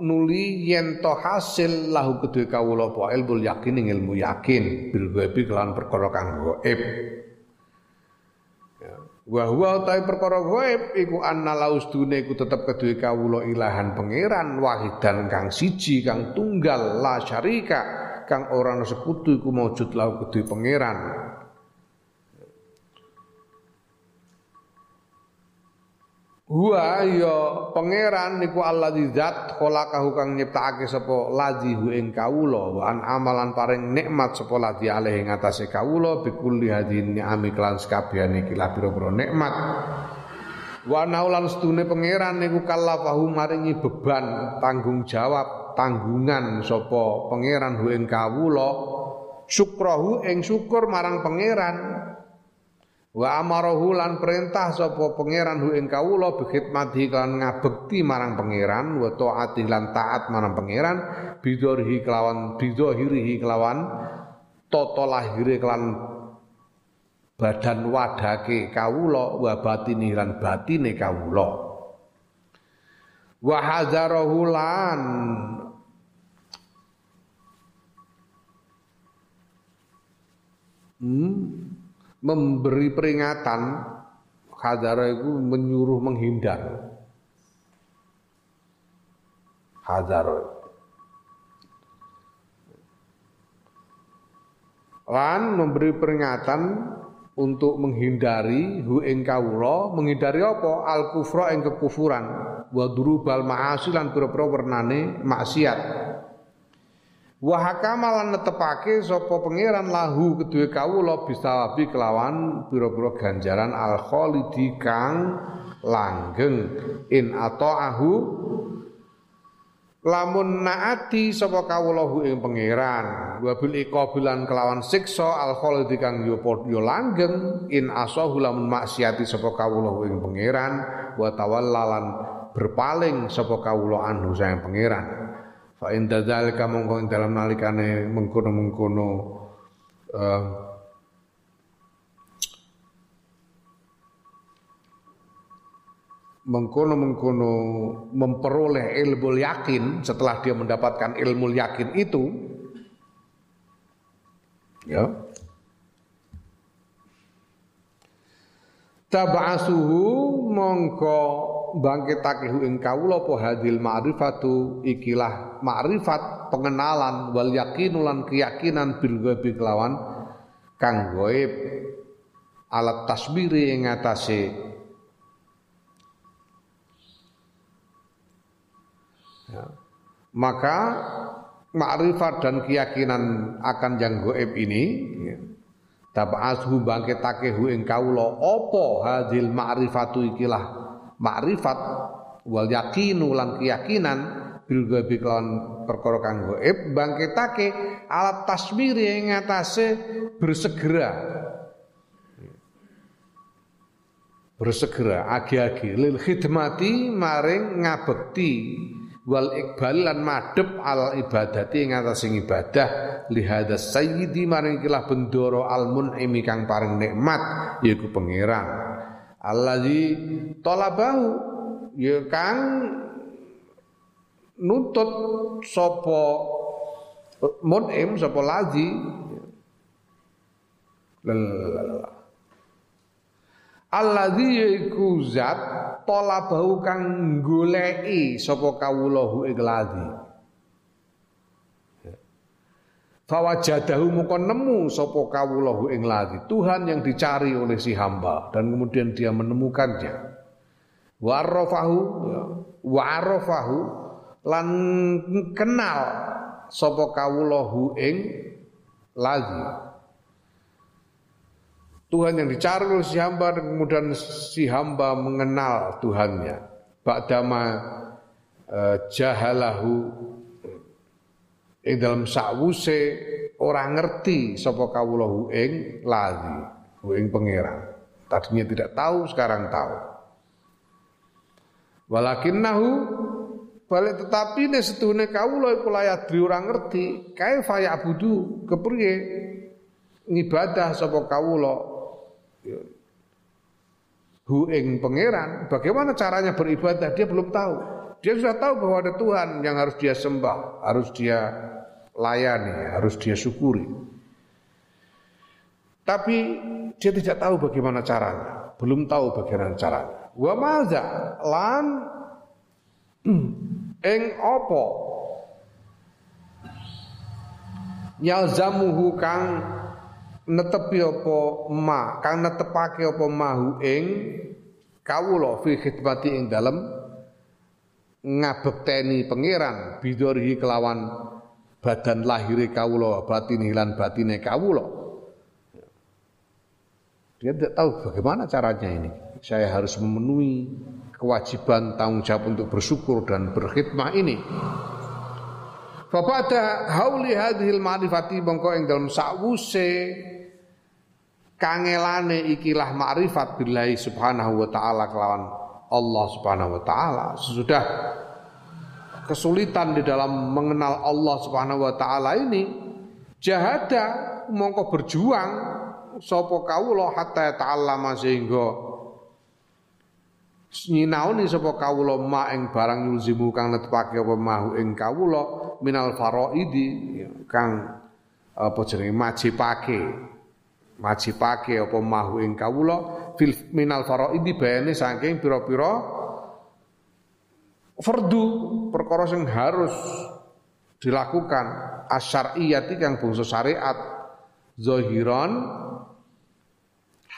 nuli yen to hasil lahu kedue kawula apa? Ilmu yakin ing ilmu yakin. Bil ghaibi kelan perkara kang gaib ya. wa huwa ta perkara gaib iku anna laustune iku tetep kedue kawula ilahan pangeran wahidan kang siji kang tunggal la syarika kang ora sekutu iku maujud lahu kedue pangeran Huwa ya pangeran niku alladzi zat khalaqahu kang nyiptakake sapa ladzi hu ing kawula an amalan paring nikmat sapa ladzi alih ing atase kawula bikulli hadin ni'ami kelan sakabehane iki lah pira-pira nikmat. Wa naulan stune pangeran niku kallafahu maringi beban tanggung jawab tanggungan sapa pangeran hu ing kawula syukrahu ing syukur marang pangeran Wa amarahu lan perintah sapa pangeran hu ing kawula bi khidmati kan ngabekti marang pangeran wa taati lan taat marang pangeran bidorhi kelawan bidohirihi kelawan tata lahire kelawan badan wadake kawula wa batini lan batine kawula. Wa hadzarahu lan hmm memberi peringatan hadara itu menyuruh menghindar. Hadara lan memberi peringatan untuk menghindari hu ing menghindari apa? Al kufra ing kekufuran. Wa durubal ma'asi lan pira-pira wernane maksiat Wa hakama lan netepake sapa pangeran lahu kedue kawula bisawabi kelawan pira-pira ganjaran al khalidi kang langgeng. In ataahu. Lamun naati sapa kawulahu ing pangeran. Wa bil iqabilan kelawan siksa al khalidi kang yo yo langgeng. In asahu lamun maksiati sapa kawulahu ing pangeran. Wa tawallalan berpaling sapa kawula anhu sayang pangeran Fa in dzalika mongko dalam nalikane mengkono-mengkono uh, mengkono-mengkono memperoleh ilmu yakin setelah dia mendapatkan ilmu yakin itu ya. Tabasuhu mongko bangkitake ing kawula apa hadil ma'rifatu ikilah ma'rifat pengenalan wal yakinulan keyakinan bil ghaibi kelawan kang gaib alat tasbiri ing atase ya. maka ma'rifat dan keyakinan akan yang gaib ini ya. Tab'ashu bangkitake hu ing kawula apa hadil ma'rifatu ikilah makrifat wal yakinu lan keyakinan bil ghaibi kelawan perkara kang gaib bangkitake alat taswir ing ngatasé bersegera. Bersegera agi-agi lil khidmati maring ngabekti wal iqbal lan madhep al ibadati ing atas ibadah li hadas sayyidi maring kilah bendoro al mun'imi kang paring nikmat yaiku pangeran allazi talabahu ya kang nuntut sapa munim sapa lazi. Allazi yaiku zat talabahu kang goleki sapa kawulahu ing Fawajadahu muka nemu sopo kawulahu ing ladi. Tuhan yang dicari oleh si hamba dan kemudian dia menemukannya. Wa'arafahu ya. wa'arafahu lan kenal sopo kawulahu ing ladi. Tuhan yang dicari oleh si hamba dan kemudian si hamba mengenal Tuhannya. Ba'dama uh, jahalahu ing dalam sakwuse ora ngerti sapa kawula ing lali ing pangeran. Tadinya tidak tahu sekarang tahu. Walakinnahu balik tetapi ne setuhune kawula iku layadri ora ngerti kae faya budu kepriye? Ngibadah sapa kawula. Ya. hu ing pangeran bagaimana caranya beribadah? Dia belum tahu. Dia sudah tahu bahwa ada Tuhan yang harus dia sembah harus dia layani, harus dia syukuri. Tapi dia tidak tahu bagaimana caranya, belum tahu bagaimana caranya. Wa maza lan eng opo yalzamuhu kang netepi apa ma kang netepake apa mahu ing kawula fi khidmati ing dalem ngabekteni pangeran bidorihi kelawan badan lahir kawula batin hilan batine kawula. Dia tidak tahu bagaimana caranya ini. Saya harus memenuhi kewajiban tanggung jawab untuk bersyukur dan berkhidmah ini. Fabada hauli hadhil ma'rifati mongko ing dalam sakwuse kangelane ikilah ma'rifat billahi subhanahu wa ta'ala kelawan Allah subhanahu wa ta'ala. Sesudah kesulitan di dalam mengenal Allah Subhanahu wa taala ini jahada mongko berjuang sapa kawula hatta ta'allama sehingga nyinaoni sapa kawula ma ing barang yulzimu kang netepake apa mahu ing kawula minal faraidi kang apa jenenge majipake. Majipake apa mahu ing kawula fil minal faraidi bayane saking pira-pira fardu perkara sing harus dilakukan asyariyati kang bangsa syariat. Zahiran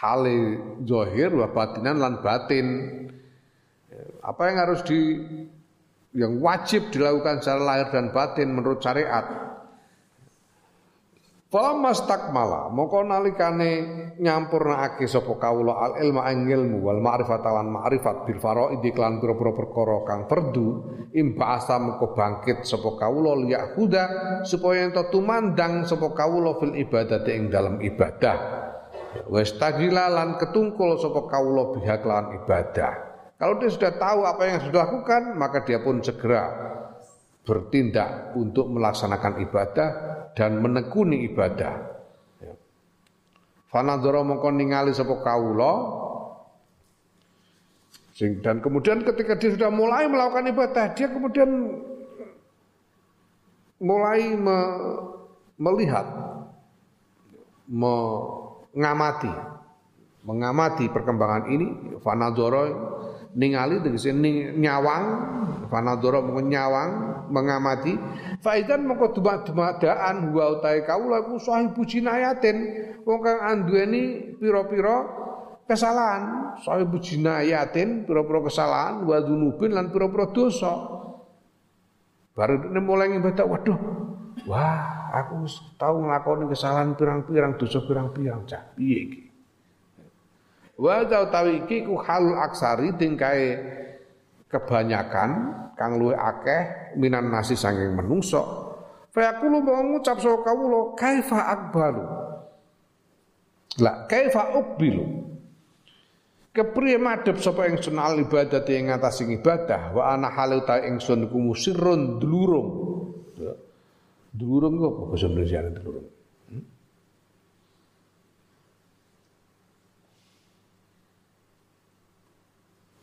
hale zahir wa batinan lan batin. Apa yang harus di yang wajib dilakukan secara lahir dan batin menurut syariat Falamma stakmala mongko nalikane nyampurnaake sapa kawula al ilma ing ilmu wal ma'rifat lan ma'rifat bil faraid iklan pira-pira perkara kang perdu imba'asa mengko bangkit sapa kawula liyahuda supaya ento tumandang sapa kawula fil ibadati ing dalam ibadah. Wis lan ketungkul sapa kawula biha kelawan ibadah. Kalau dia sudah tahu apa yang sudah lakukan maka dia pun segera bertindak untuk melaksanakan ibadah dan menekuni ibadah. Ya. Fanadzara mongko ningali sapa sing dan kemudian ketika dia sudah mulai melakukan ibadah dia kemudian mulai me, melihat mengamati mengamati perkembangan ini fanadzara ningali tegese nyawang fanadzara mongko nyawang mengamati. Faidan mongko dumadaan wa utahe kawula iku sahibu jinayatin wong kang anduweni pira-pira kesalahan sahibu jinayatin pira-pira kesalahan wa dzunubin lan pira-pira dosa. Baru mulai ngibadah waduh wah aku tahu nglakoni kesalahan pirang-pirang dosa pirang-pirang cah Wa tawi iki ku halul aksari tingkai kebanyakan kang luwe akeh minan nasi sanging menungso. Fa yaqulu mau ngucap sapa kawula kaifa akbalu. La kaifa ukbilu. Kepriye madhep sapa ingsun al ibadah ing atas ibadah wa ana halu ta ingsun ku musirrun dulurung. Dulurung kok basa Indonesia dulurung.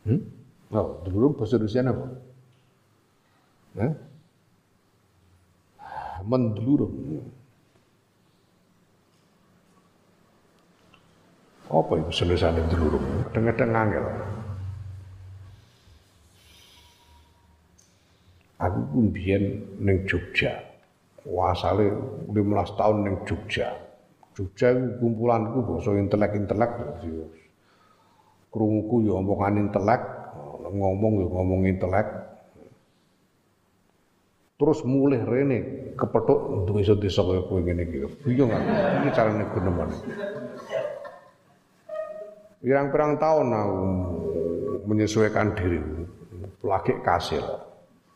Hmm? Oh, dulu bahasa Rusia apa? Eh? Mendulurung. Apa itu selesai mendulurung? Kadang-kadang angel. Aku pun biyen ning Jogja. Asale 15 tahun ning Jogja. Jogja kumpulanku basa intelek-intelek krunguku ya omongan intelek, ngomong ya ngomong intelek. Terus mulih rene kepethuk desa-desa kaya kowe ngene iki. Bingung aku, iki carane guneman. Pirang-pirang tahun aku menyesuaikan diri, lagi kasil.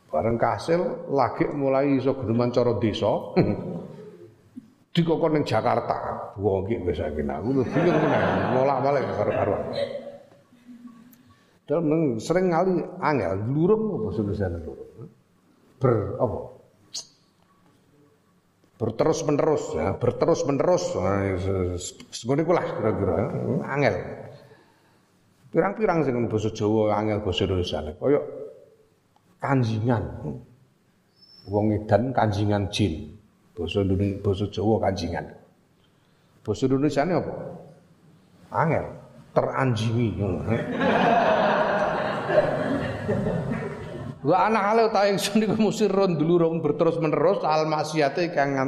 Bareng kasil, lagi mulai iso geneman cara desa. dikokon ning Jakarta. Wong iki wis aku bingung meneh, molak-balik karo-karo. Dalam sering kali angel, lurung apa solusinya lurung? Ber apa? Berterus menerus, ya, berterus menerus. Sekolah ikulah kira-kira angel. Pirang-pirang sing basa Jawa angel basa Indonesia. Kaya kanjingan. Wong edan kanjingan jin. Basa Indonesia basa Jawa kanjingan. Basa Indonesia apa? Angel, teranjingi. Wa ana hale ta ingsun iku musirun dulurung berterus menerus al maksiate kang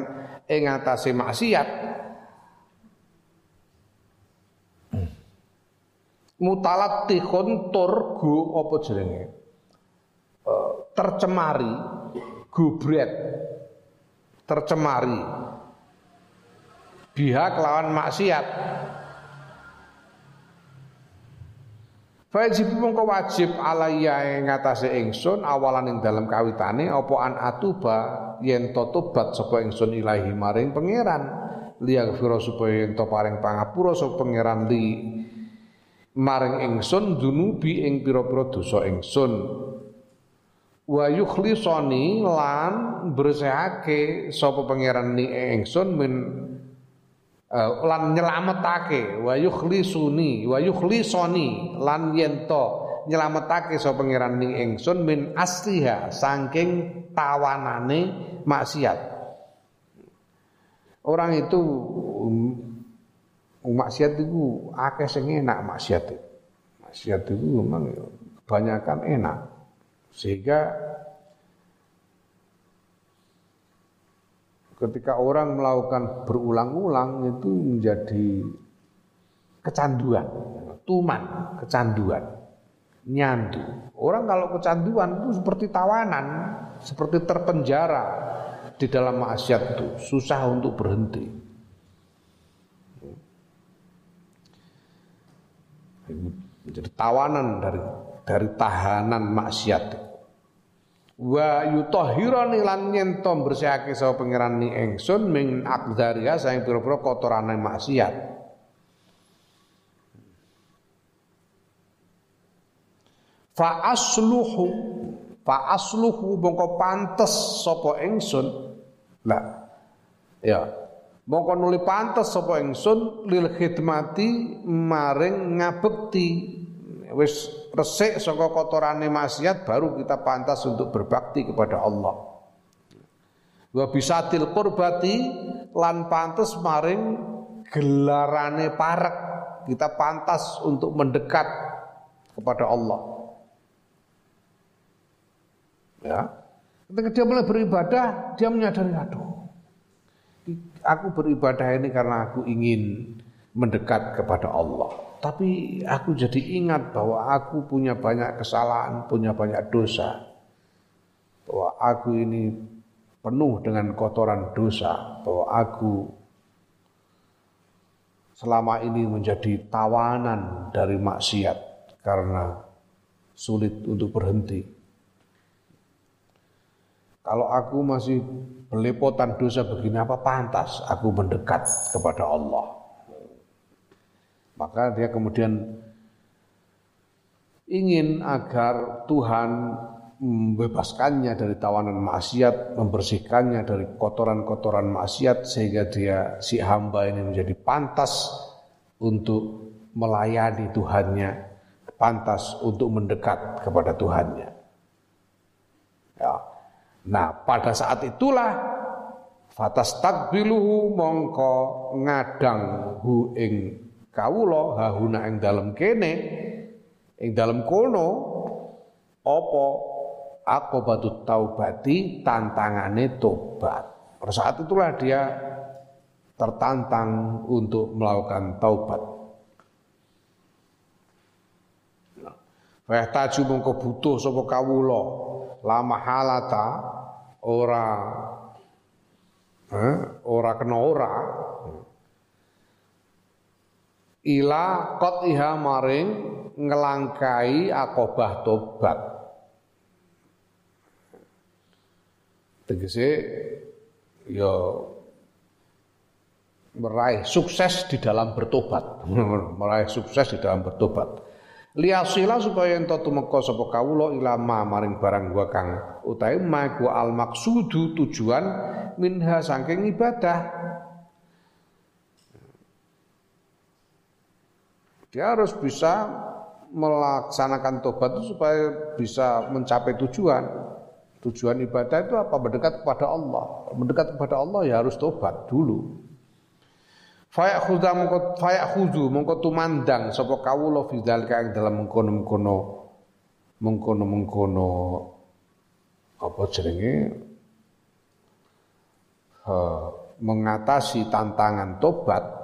ing atase maksiat. Mutalat tihun turgu apa jenenge? Uh, tercemari, gubret, tercemari. Biha kelawan maksiat. Wajib mongko wajib alaiya ing ngatasé ingsun awalan ing dalam kawitane apa an atuba yen to tobat sapa ingsun ilahi maring pangeran. Liyaghfira supaya yen to paring pangapura sapa pangeran li maring ingsun dunubi ing pira-pira dosa ingsun. Wa yukhlisani lan bersihake sapa pangeran ni ingsun min uh, lan nyelametake wa yukhlisuni wa yukhlisoni lan yento nyelametake sapa pangeran ning ingsun min asliha saking tawanane maksiat. Orang itu um, maksiat itu akeh sing enak maksiat. Itu maksiat itu memang kebanyakan enak. Sehingga ketika orang melakukan berulang-ulang itu menjadi kecanduan, tuman, kecanduan, nyandu. Orang kalau kecanduan itu seperti tawanan, seperti terpenjara di dalam maksiat itu, susah untuk berhenti. Jadi tawanan dari dari tahanan maksiat wa yutahhirani lan nyento bersihake sapa pangeran ni ingsun min aqdaria saing pira-pira kotorane maksiat. Fa asluhu fa asluhu mongko pantes sapa ingsun lah ya mongko nuli pantes sapa ingsun lil khidmati maring ngabekti. Wis resik saka kotorane maksiat baru kita pantas untuk berbakti kepada Allah. Wa bisatil qurbati lan pantas maring gelarane parek kita pantas untuk mendekat kepada Allah. Ya. Ketika dia mulai beribadah, dia menyadari aduh. Aku beribadah ini karena aku ingin mendekat kepada Allah. Tapi aku jadi ingat bahwa aku punya banyak kesalahan, punya banyak dosa. Bahwa aku ini penuh dengan kotoran dosa. Bahwa aku selama ini menjadi tawanan dari maksiat karena sulit untuk berhenti. Kalau aku masih belepotan dosa begini apa pantas aku mendekat kepada Allah. Maka dia kemudian ingin agar Tuhan membebaskannya dari tawanan maksiat, membersihkannya dari kotoran-kotoran maksiat sehingga dia si hamba ini menjadi pantas untuk melayani Tuhannya, pantas untuk mendekat kepada Tuhannya. Ya. Nah, pada saat itulah fatas takbiluhu mongko ngadang hu ing kawula hahuna ing dalem kene ing dalem kono apa aqobatut taubati tantangane tobat. Pada saat itulah dia tertantang untuk melakukan taubat. Wah taju mongko butuh sapa kawula lama halata ora eh, ora kena ora ila iha maring ngelangkai akobah tobat. Tegese ya meraih sukses di dalam bertobat. Meraih sukses di dalam bertobat. Liasila supaya ento tumeka sapa kawula ilama maring barang gua kang utahe ma gua al maksudu tujuan minha saking ibadah Dia harus bisa melaksanakan tobat itu supaya bisa mencapai tujuan. Tujuan ibadah itu apa? Mendekat kepada Allah. Mendekat kepada Allah ya harus tobat dulu. Fayak khuda mengko fayak khudu tumandang sapa kawula fi dzalika ing dalam mengkono-mengkono mengkono-mengkono apa jenenge mengatasi tantangan tobat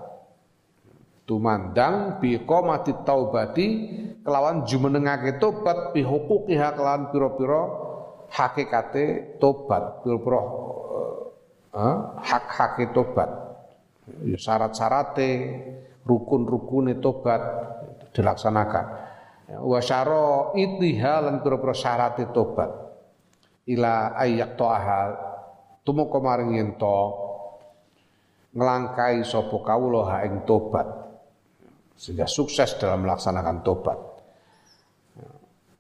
tumandang bi qomati taubati kelawan jumenengake tobat bi huquqiha kelawan pira-pira hakikate tobat pira-pira uh, hak-hake tobat. Ya syarat-syarate rukun-rukune tobat dilaksanakan. Wa syara itiha lan pira-pira syarate tobat. Ila ayyak ta'ha tumeka maring yen to nglangkai ing tobat sehingga sukses dalam melaksanakan tobat.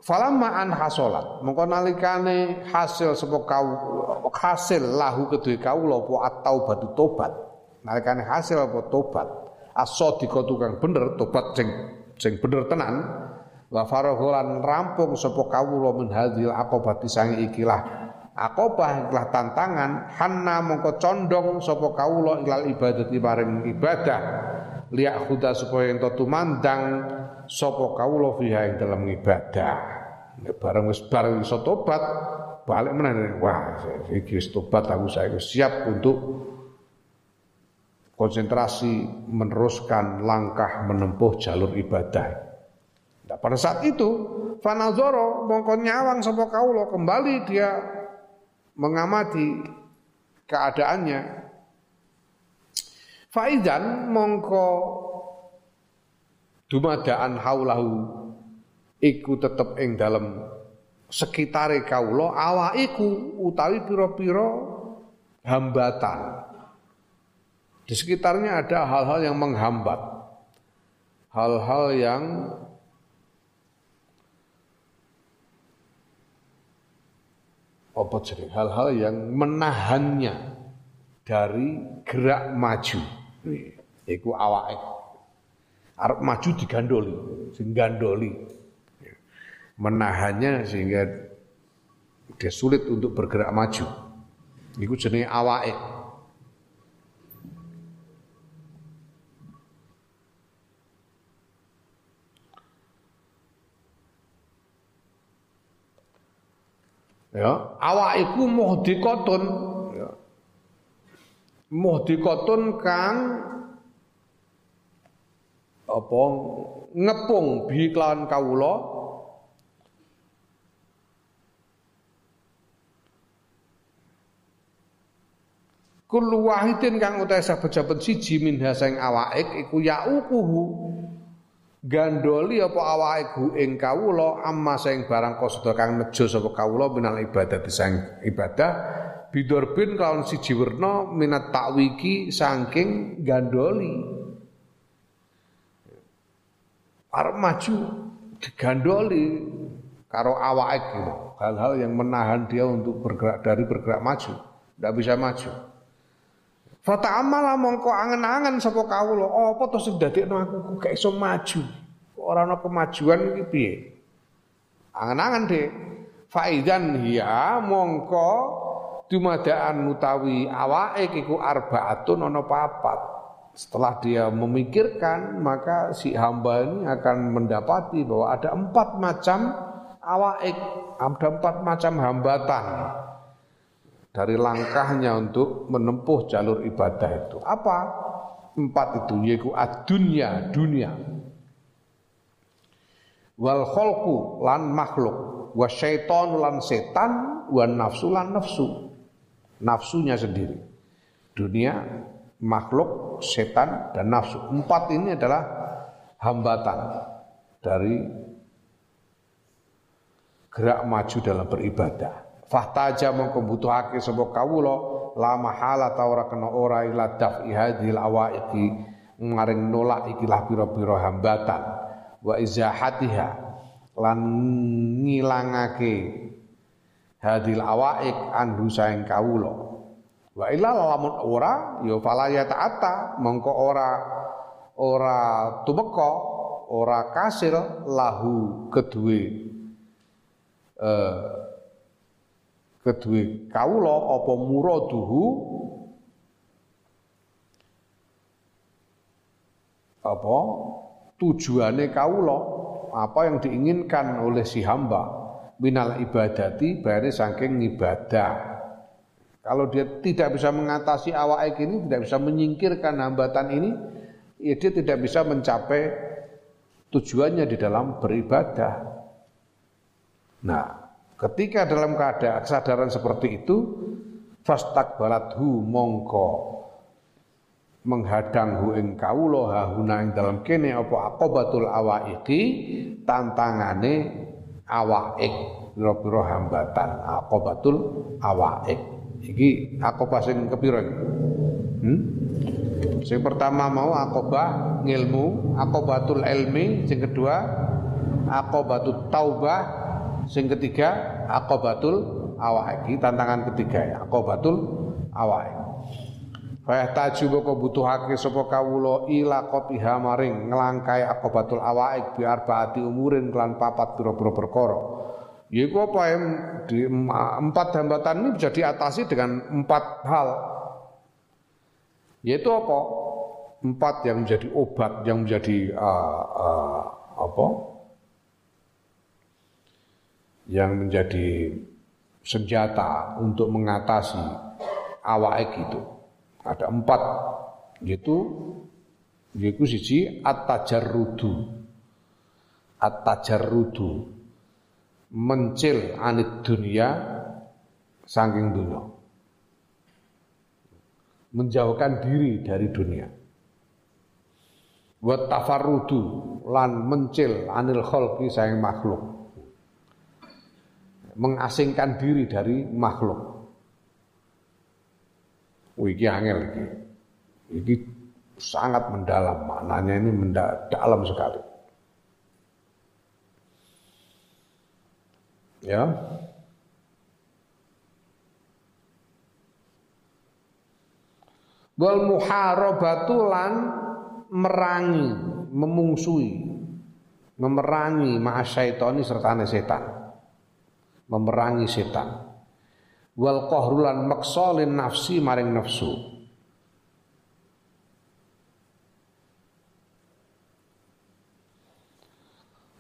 Falamma an hasolat, mengko nalikane hasil sapa kau hasil lahu kedue kawula apa at-taubat tobat. Nalikane hasil apa tobat, as-sadiqa tukang bener tobat sing sing bener tenan. Wa faraghulan rampung sapa kawula min hadhil aqobati sang ikilah akobah ikilah tantangan hanna mongko condong sapa kawula ilal ibadati maring ibadah liak khuda supaya ento tumandang sapa kawula fiha ing dalam ibadah. Nek bareng wis bareng iso tobat balik meneh wah iki wis tobat aku saya siap untuk konsentrasi meneruskan langkah menempuh jalur ibadah. Nah, pada saat itu fanazoro mongko nyawang sapa kawula kembali dia mengamati keadaannya Faidan mongko dumadaan haulahu iku tetep ing dalem sekitare kawula awakiku utawi pira-pira hambatan. Di sekitarnya ada hal-hal yang menghambat. Hal-hal yang apa hal-hal yang menahannya dari gerak maju. Iku awake. Arab maju digandoli, sing gandoli. Menahannya sehingga dia sulit untuk bergerak maju. Iku jenenge awake. Ya, awak iku muhdikotun ya. Muhdikotun kang apa ngepung bi kelawan kawula. Kullu wahidin kang utahe saben-saben siji minha sing awake iku yaukuhu gandoli apa awake ing kawula amma sing barang kosodo kang nejo sapa kawula minal ibadah sing ibadah bidorbin kawan siji werna minat takwiki saking gandoli arep maju digandoli karo awake gitu hal-hal yang menahan dia untuk bergerak dari bergerak maju tidak bisa maju Fata amala mongko angen-angen sapa kawula, apa to sing dadekno aku kok gak iso maju. Ora ana kemajuan iki piye? Angen-angen Dik. Faidan hiya mongko dumadaan utawi awake iku arbaatun ana papat. Setelah dia memikirkan, maka si hamba ini akan mendapati bahwa ada empat macam awake, ada empat macam hambatan dari langkahnya untuk menempuh jalur ibadah itu. Apa? Empat itu yaitu adunya dunia. Wal kholku lan makhluk, wa syaiton lan setan, wa nafsu lan nafsu. Nafsunya sendiri. Dunia, makhluk, setan dan nafsu. Empat ini adalah hambatan dari gerak maju dalam beribadah. Fahtaja mongko butuhake sapa kawula la mahala ta ora kena ora ila daf'i hadhil awaiqi maring nolak ikilah pira-pira hambatan wa izahatiha lan ngilangake hadil awaiq anhu saeng kawula. Wa illa lamun ora ya fala ya ta'ata mongko ora ora tumeka ora kasil lahu kedue eh kedue kawula apa muraduhu apa tujuane kawula apa yang diinginkan oleh si hamba minal ibadati bare saking ibadah kalau dia tidak bisa mengatasi awak ini tidak bisa menyingkirkan hambatan ini ya dia tidak bisa mencapai tujuannya di dalam beribadah. Nah Ketika dalam keadaan kesadaran seperti itu, fastakbalathu mongko menghadang hu ing kawula hahuna ing dalam kene apa aqobatul awaiqi tantangane awaik pira-pira hambatan aqobatul awaik iki aqobah sing kepira hmm? sing pertama mau aqobah ngilmu aqobatul ilmi sing kedua aqobatul taubah Sing ketiga aqobatul awaki tantangan ketiga ya aqobatul awaki. Fa taju boko butuhake sapa kawula ila qatiha maring nglangkai aqobatul awaik bi arbaati umurin kelan papat pira-pira perkara. Yaiku apa yang di empat hambatan ini bisa diatasi dengan empat hal. Yaitu apa? Empat yang menjadi obat, yang menjadi uh, uh, apa? yang menjadi senjata untuk mengatasi awak itu. Ada empat, yaitu yaitu siji at-tajarrudu. At-tajarrudu mencil anit dunia saking dunia. Menjauhkan diri dari dunia. wa tafarrudu lan mencil anil khalqi sayang makhluk mengasingkan diri dari makhluk Wiki angel iki. Iki sangat mendalam maknanya ini mendalam sekali. Ya. Wal muharabatu lan merangi, memungsui, memerangi ma'asyaitoni serta setan. Memerangi setan. Wal qahrulan maksolin nafsi maring nafsu.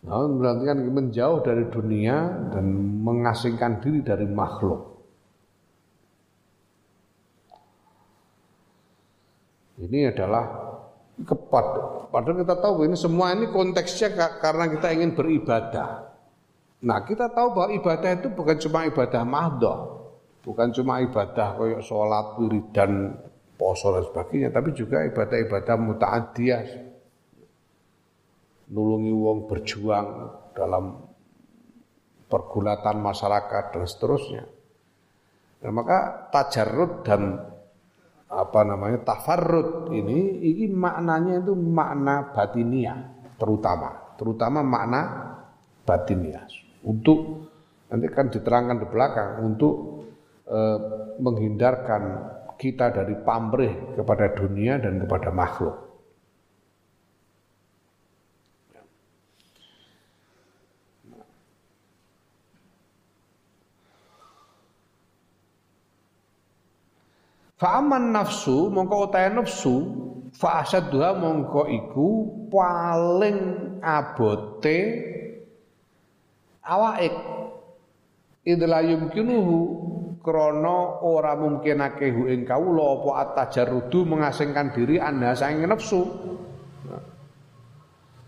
Nah, berarti kan menjauh dari dunia dan mengasingkan diri dari makhluk. Ini adalah kepat. Padahal kita tahu ini semua ini konteksnya karena kita ingin beribadah. Nah kita tahu bahwa ibadah itu bukan cuma ibadah mahdoh. Bukan cuma ibadah kayak sholat, wiridan, poso dan sebagainya. Tapi juga ibadah-ibadah muta'adiyah. Nulungi wong berjuang dalam pergulatan masyarakat dan seterusnya. Nah, maka tajarrud dan apa namanya tafarrud ini ini maknanya itu makna batiniah terutama terutama makna batiniah untuk nanti kan diterangkan di belakang untuk eh, menghindarkan kita dari pamrih kepada dunia dan kepada makhluk. Fa'aman nafsu mongko utahe nafsu fa asadduha mongko iku paling abote awaik idla yumkinuhu krana ora mungkinake hu ing kawula apa atajarrudu mengasingkan diri anda saking nafsu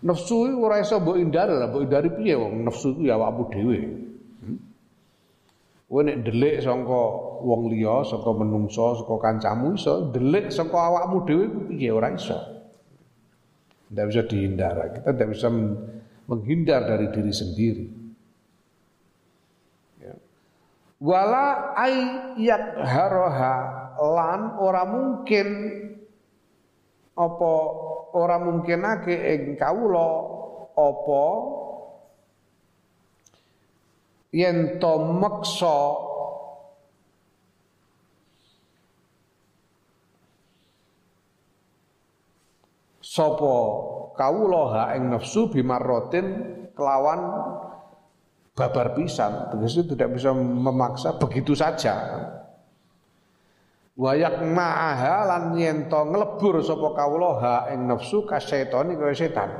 nafsu ora iso mbok hindari mbok hindari piye wong nafsu iku ya awakmu dhewe Kowe nek delik sangka wong liya, saka menungso, saka kancamu iso, delik saka awakmu dhewe ku piye ora iso. Tidak bisa dihindar. Kita tidak bisa menghindar dari diri sendiri. Wala ayat haroha lan ora mungkin. Apa ora mungkinake ing kawula? Apa? Yen to meksa. Sapa kawula ha ing nafsu bimarrotin kelawan babar pisan tegese tidak bisa memaksa begitu saja. Wayak ma'aha lan yen to nglebur sapa kawula ha ing nafsu kasetoni kaya setan.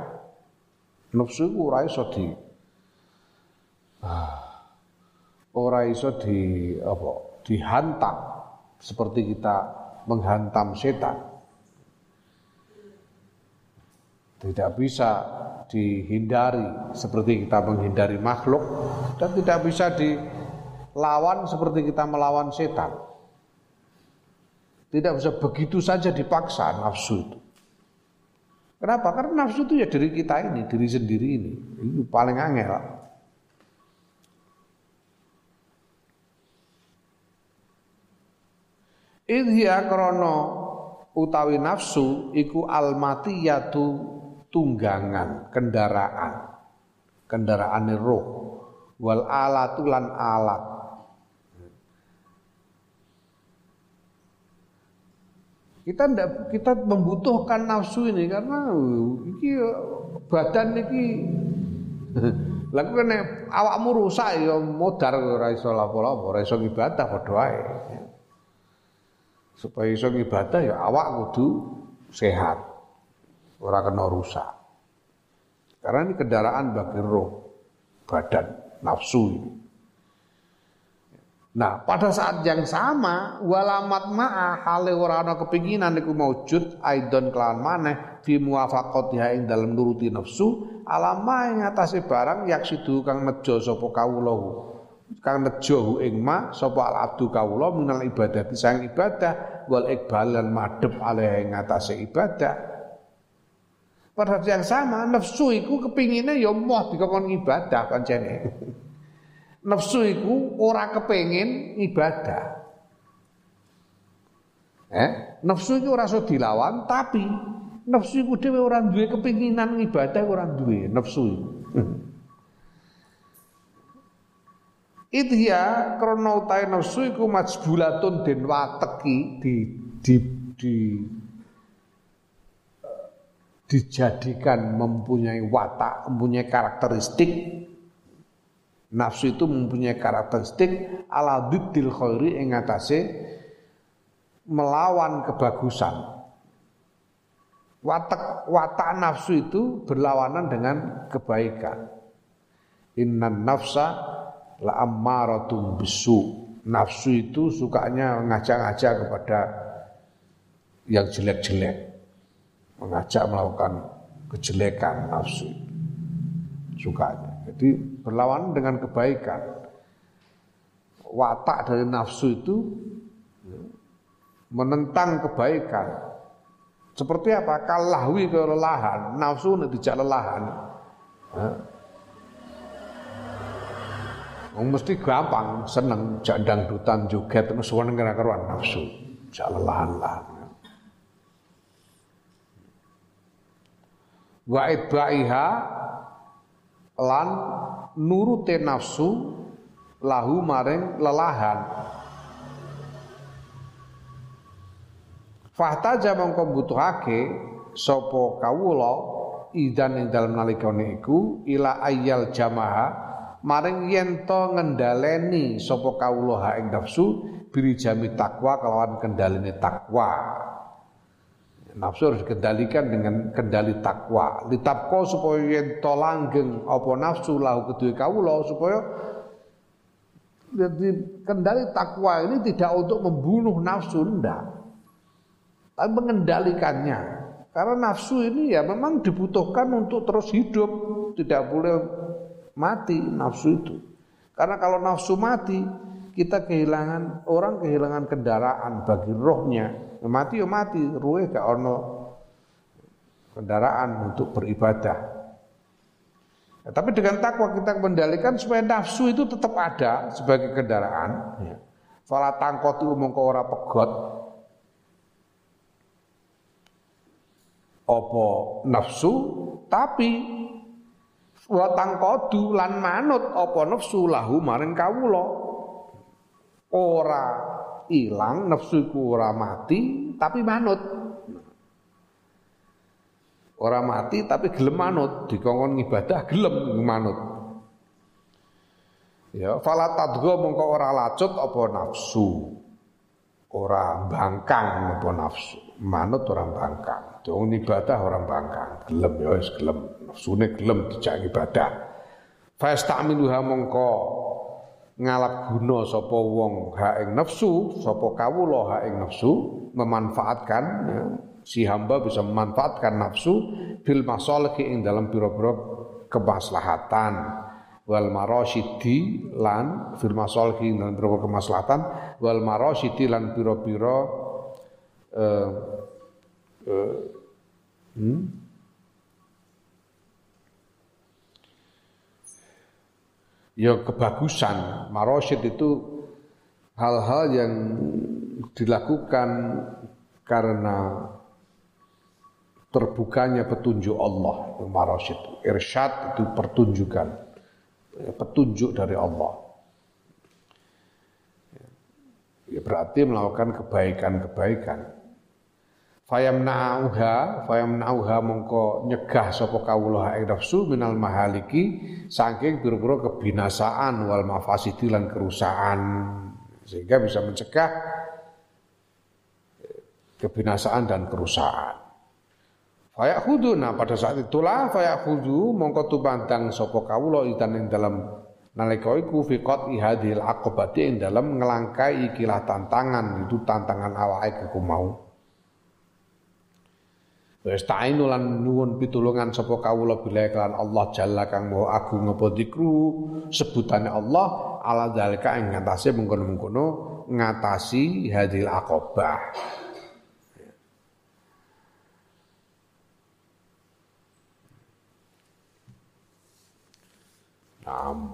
Nafsu ora iso di ah ora iso di apa dihantam. Seperti kita menghantam setan tidak bisa dihindari seperti kita menghindari makhluk dan tidak bisa dilawan seperti kita melawan setan. Tidak bisa begitu saja dipaksa nafsu itu. Kenapa? Karena nafsu itu ya diri kita ini diri sendiri ini. Itu paling angel. Idhya krono utawi nafsu iku almatiyatu tunggangan, kendaraan. Kendaraan roh. Wal alatu lan alat. Kita ndak kita membutuhkan nafsu ini karena iki badan iki Lagu kan awakmu rusak ya modar ora iso lapo-lapo, ora iso ibadah padha wae supaya iso ibadah ya awak kudu sehat ora kena rusak. Karena ini kendaraan bagi roh badan nafsu ini. Nah, pada saat yang sama walamat ma'a hale ora ana kepinginan niku maujud aidon kelawan maneh fi muwafaqatiha ing dalem nuruti nafsu alama ing atase barang yak sidu kang nejo sapa kawula kang nejo ing ma sapa al abdu kawula minal ibadah sang ibadah wal iqbal lan madhep alih ing atase ibadah pada yang sama nafsu iku kepinginnya ya moh dikongkon ibadah kancane. nafsu iku ora kepengin ibadah. Eh, nafsu ora iso dilawan tapi nafsu iku dhewe ora kepinginan ibadah ora duwe nafsu iku. Idhya krana utahe nafsu iku majbulatun den wateki di di di dijadikan mempunyai watak, mempunyai karakteristik nafsu itu mempunyai karakteristik ala diddil khairi ing melawan kebagusan. Watak watak nafsu itu berlawanan dengan kebaikan. Innan nafsa la ammaratum bisu. Nafsu itu sukanya ngajak-ngajak kepada yang jelek-jelek mengajak melakukan kejelekan nafsu sukanya. Jadi berlawan dengan kebaikan. Watak dari nafsu itu menentang kebaikan. Seperti apa? Kalahwi kelelahan, nafsu tidak lelahan. mesti gampang, seneng, jak dangdutan juga, terus suara karuan nafsu, jak lelahan wa idbaiha lan nurute nafsu lahu maring lelahan. Fahtaja mongko butuhake sapa kawula idan ing dalem nalikane iku ila ayal jamaha maring yen to ngendhaleni sapa kawula ha ing nafsu biri jami takwa kelawan kendalene takwa Nafsu harus dikendalikan dengan kendali takwa. Litapko supaya yen to langgeng apa nafsu lahu kedue kawula supaya jadi kendali takwa ini tidak untuk membunuh nafsu ndak. Tapi mengendalikannya. Karena nafsu ini ya memang dibutuhkan untuk terus hidup, tidak boleh mati nafsu itu. Karena kalau nafsu mati, kita kehilangan orang kehilangan kendaraan bagi rohnya mati ya mati, ruwe gak ono kendaraan untuk beribadah. Ya, tapi dengan takwa kita kendalikan supaya nafsu itu tetap ada sebagai kendaraan. Ya. Fala tangkoti mongko ora pegot. Apa nafsu tapi wa tangkodu lan manut apa nafsu lahu maring kawula. Ora hilang nafsu ku ora mati tapi manut. Ora mati tapi gelem manut. Dikongkon ibadah gelem manut. Ya fala tadgha mongko ora lacut apa nafsu? Ora bangkang apa nafsu? Manut ora bangkang. Dong ibadah orang bangkang. Gelem ya wis gelem. Nafsune gelem dijak ibadah fastamiluha mongko ngalap guna sapa wong ha ing nafsu, sapa kawula ha ing nafsu memanfaatkan ya, si hamba bisa memanfaatkan nafsu bil masalih ing dalam pira-pira kemaslahatan. Wal marasyidi lan fil masalih ing dalam pira-pira kemaslahatan. Wal marasyidi lan pira-pira uh, uh, hmm? Ya kebagusan. Marosyid itu hal-hal yang dilakukan karena terbukanya petunjuk Allah. Marosyid, irsyad itu pertunjukan, petunjuk dari Allah. Ya, berarti melakukan kebaikan-kebaikan fayamna'uha fayamna'uha mongko nyegah sapa kawula ing nafsu minal mahaliki saking pira-pira kebinasaan wal mafasidi lan kerusakan. Sehingga bisa mencegah kebinasaan dan kerusakan. Fayakhudhu nah pada saat itulah fayakhudhu mongko tumandang sapa kawula idan ing dalam nalika iku fi ihadil aqobati ing dalam ngelangkai ikilah tantangan itu tantangan awake ku mau Wasta'inu lan nuwun pitulungan sapa kawula billahi kelan Allah jalla kang maha agung apa dikru sebutane Allah ala zalika ing ngatasé mengkono-mengkono ngatasi hadil akobah. Naam,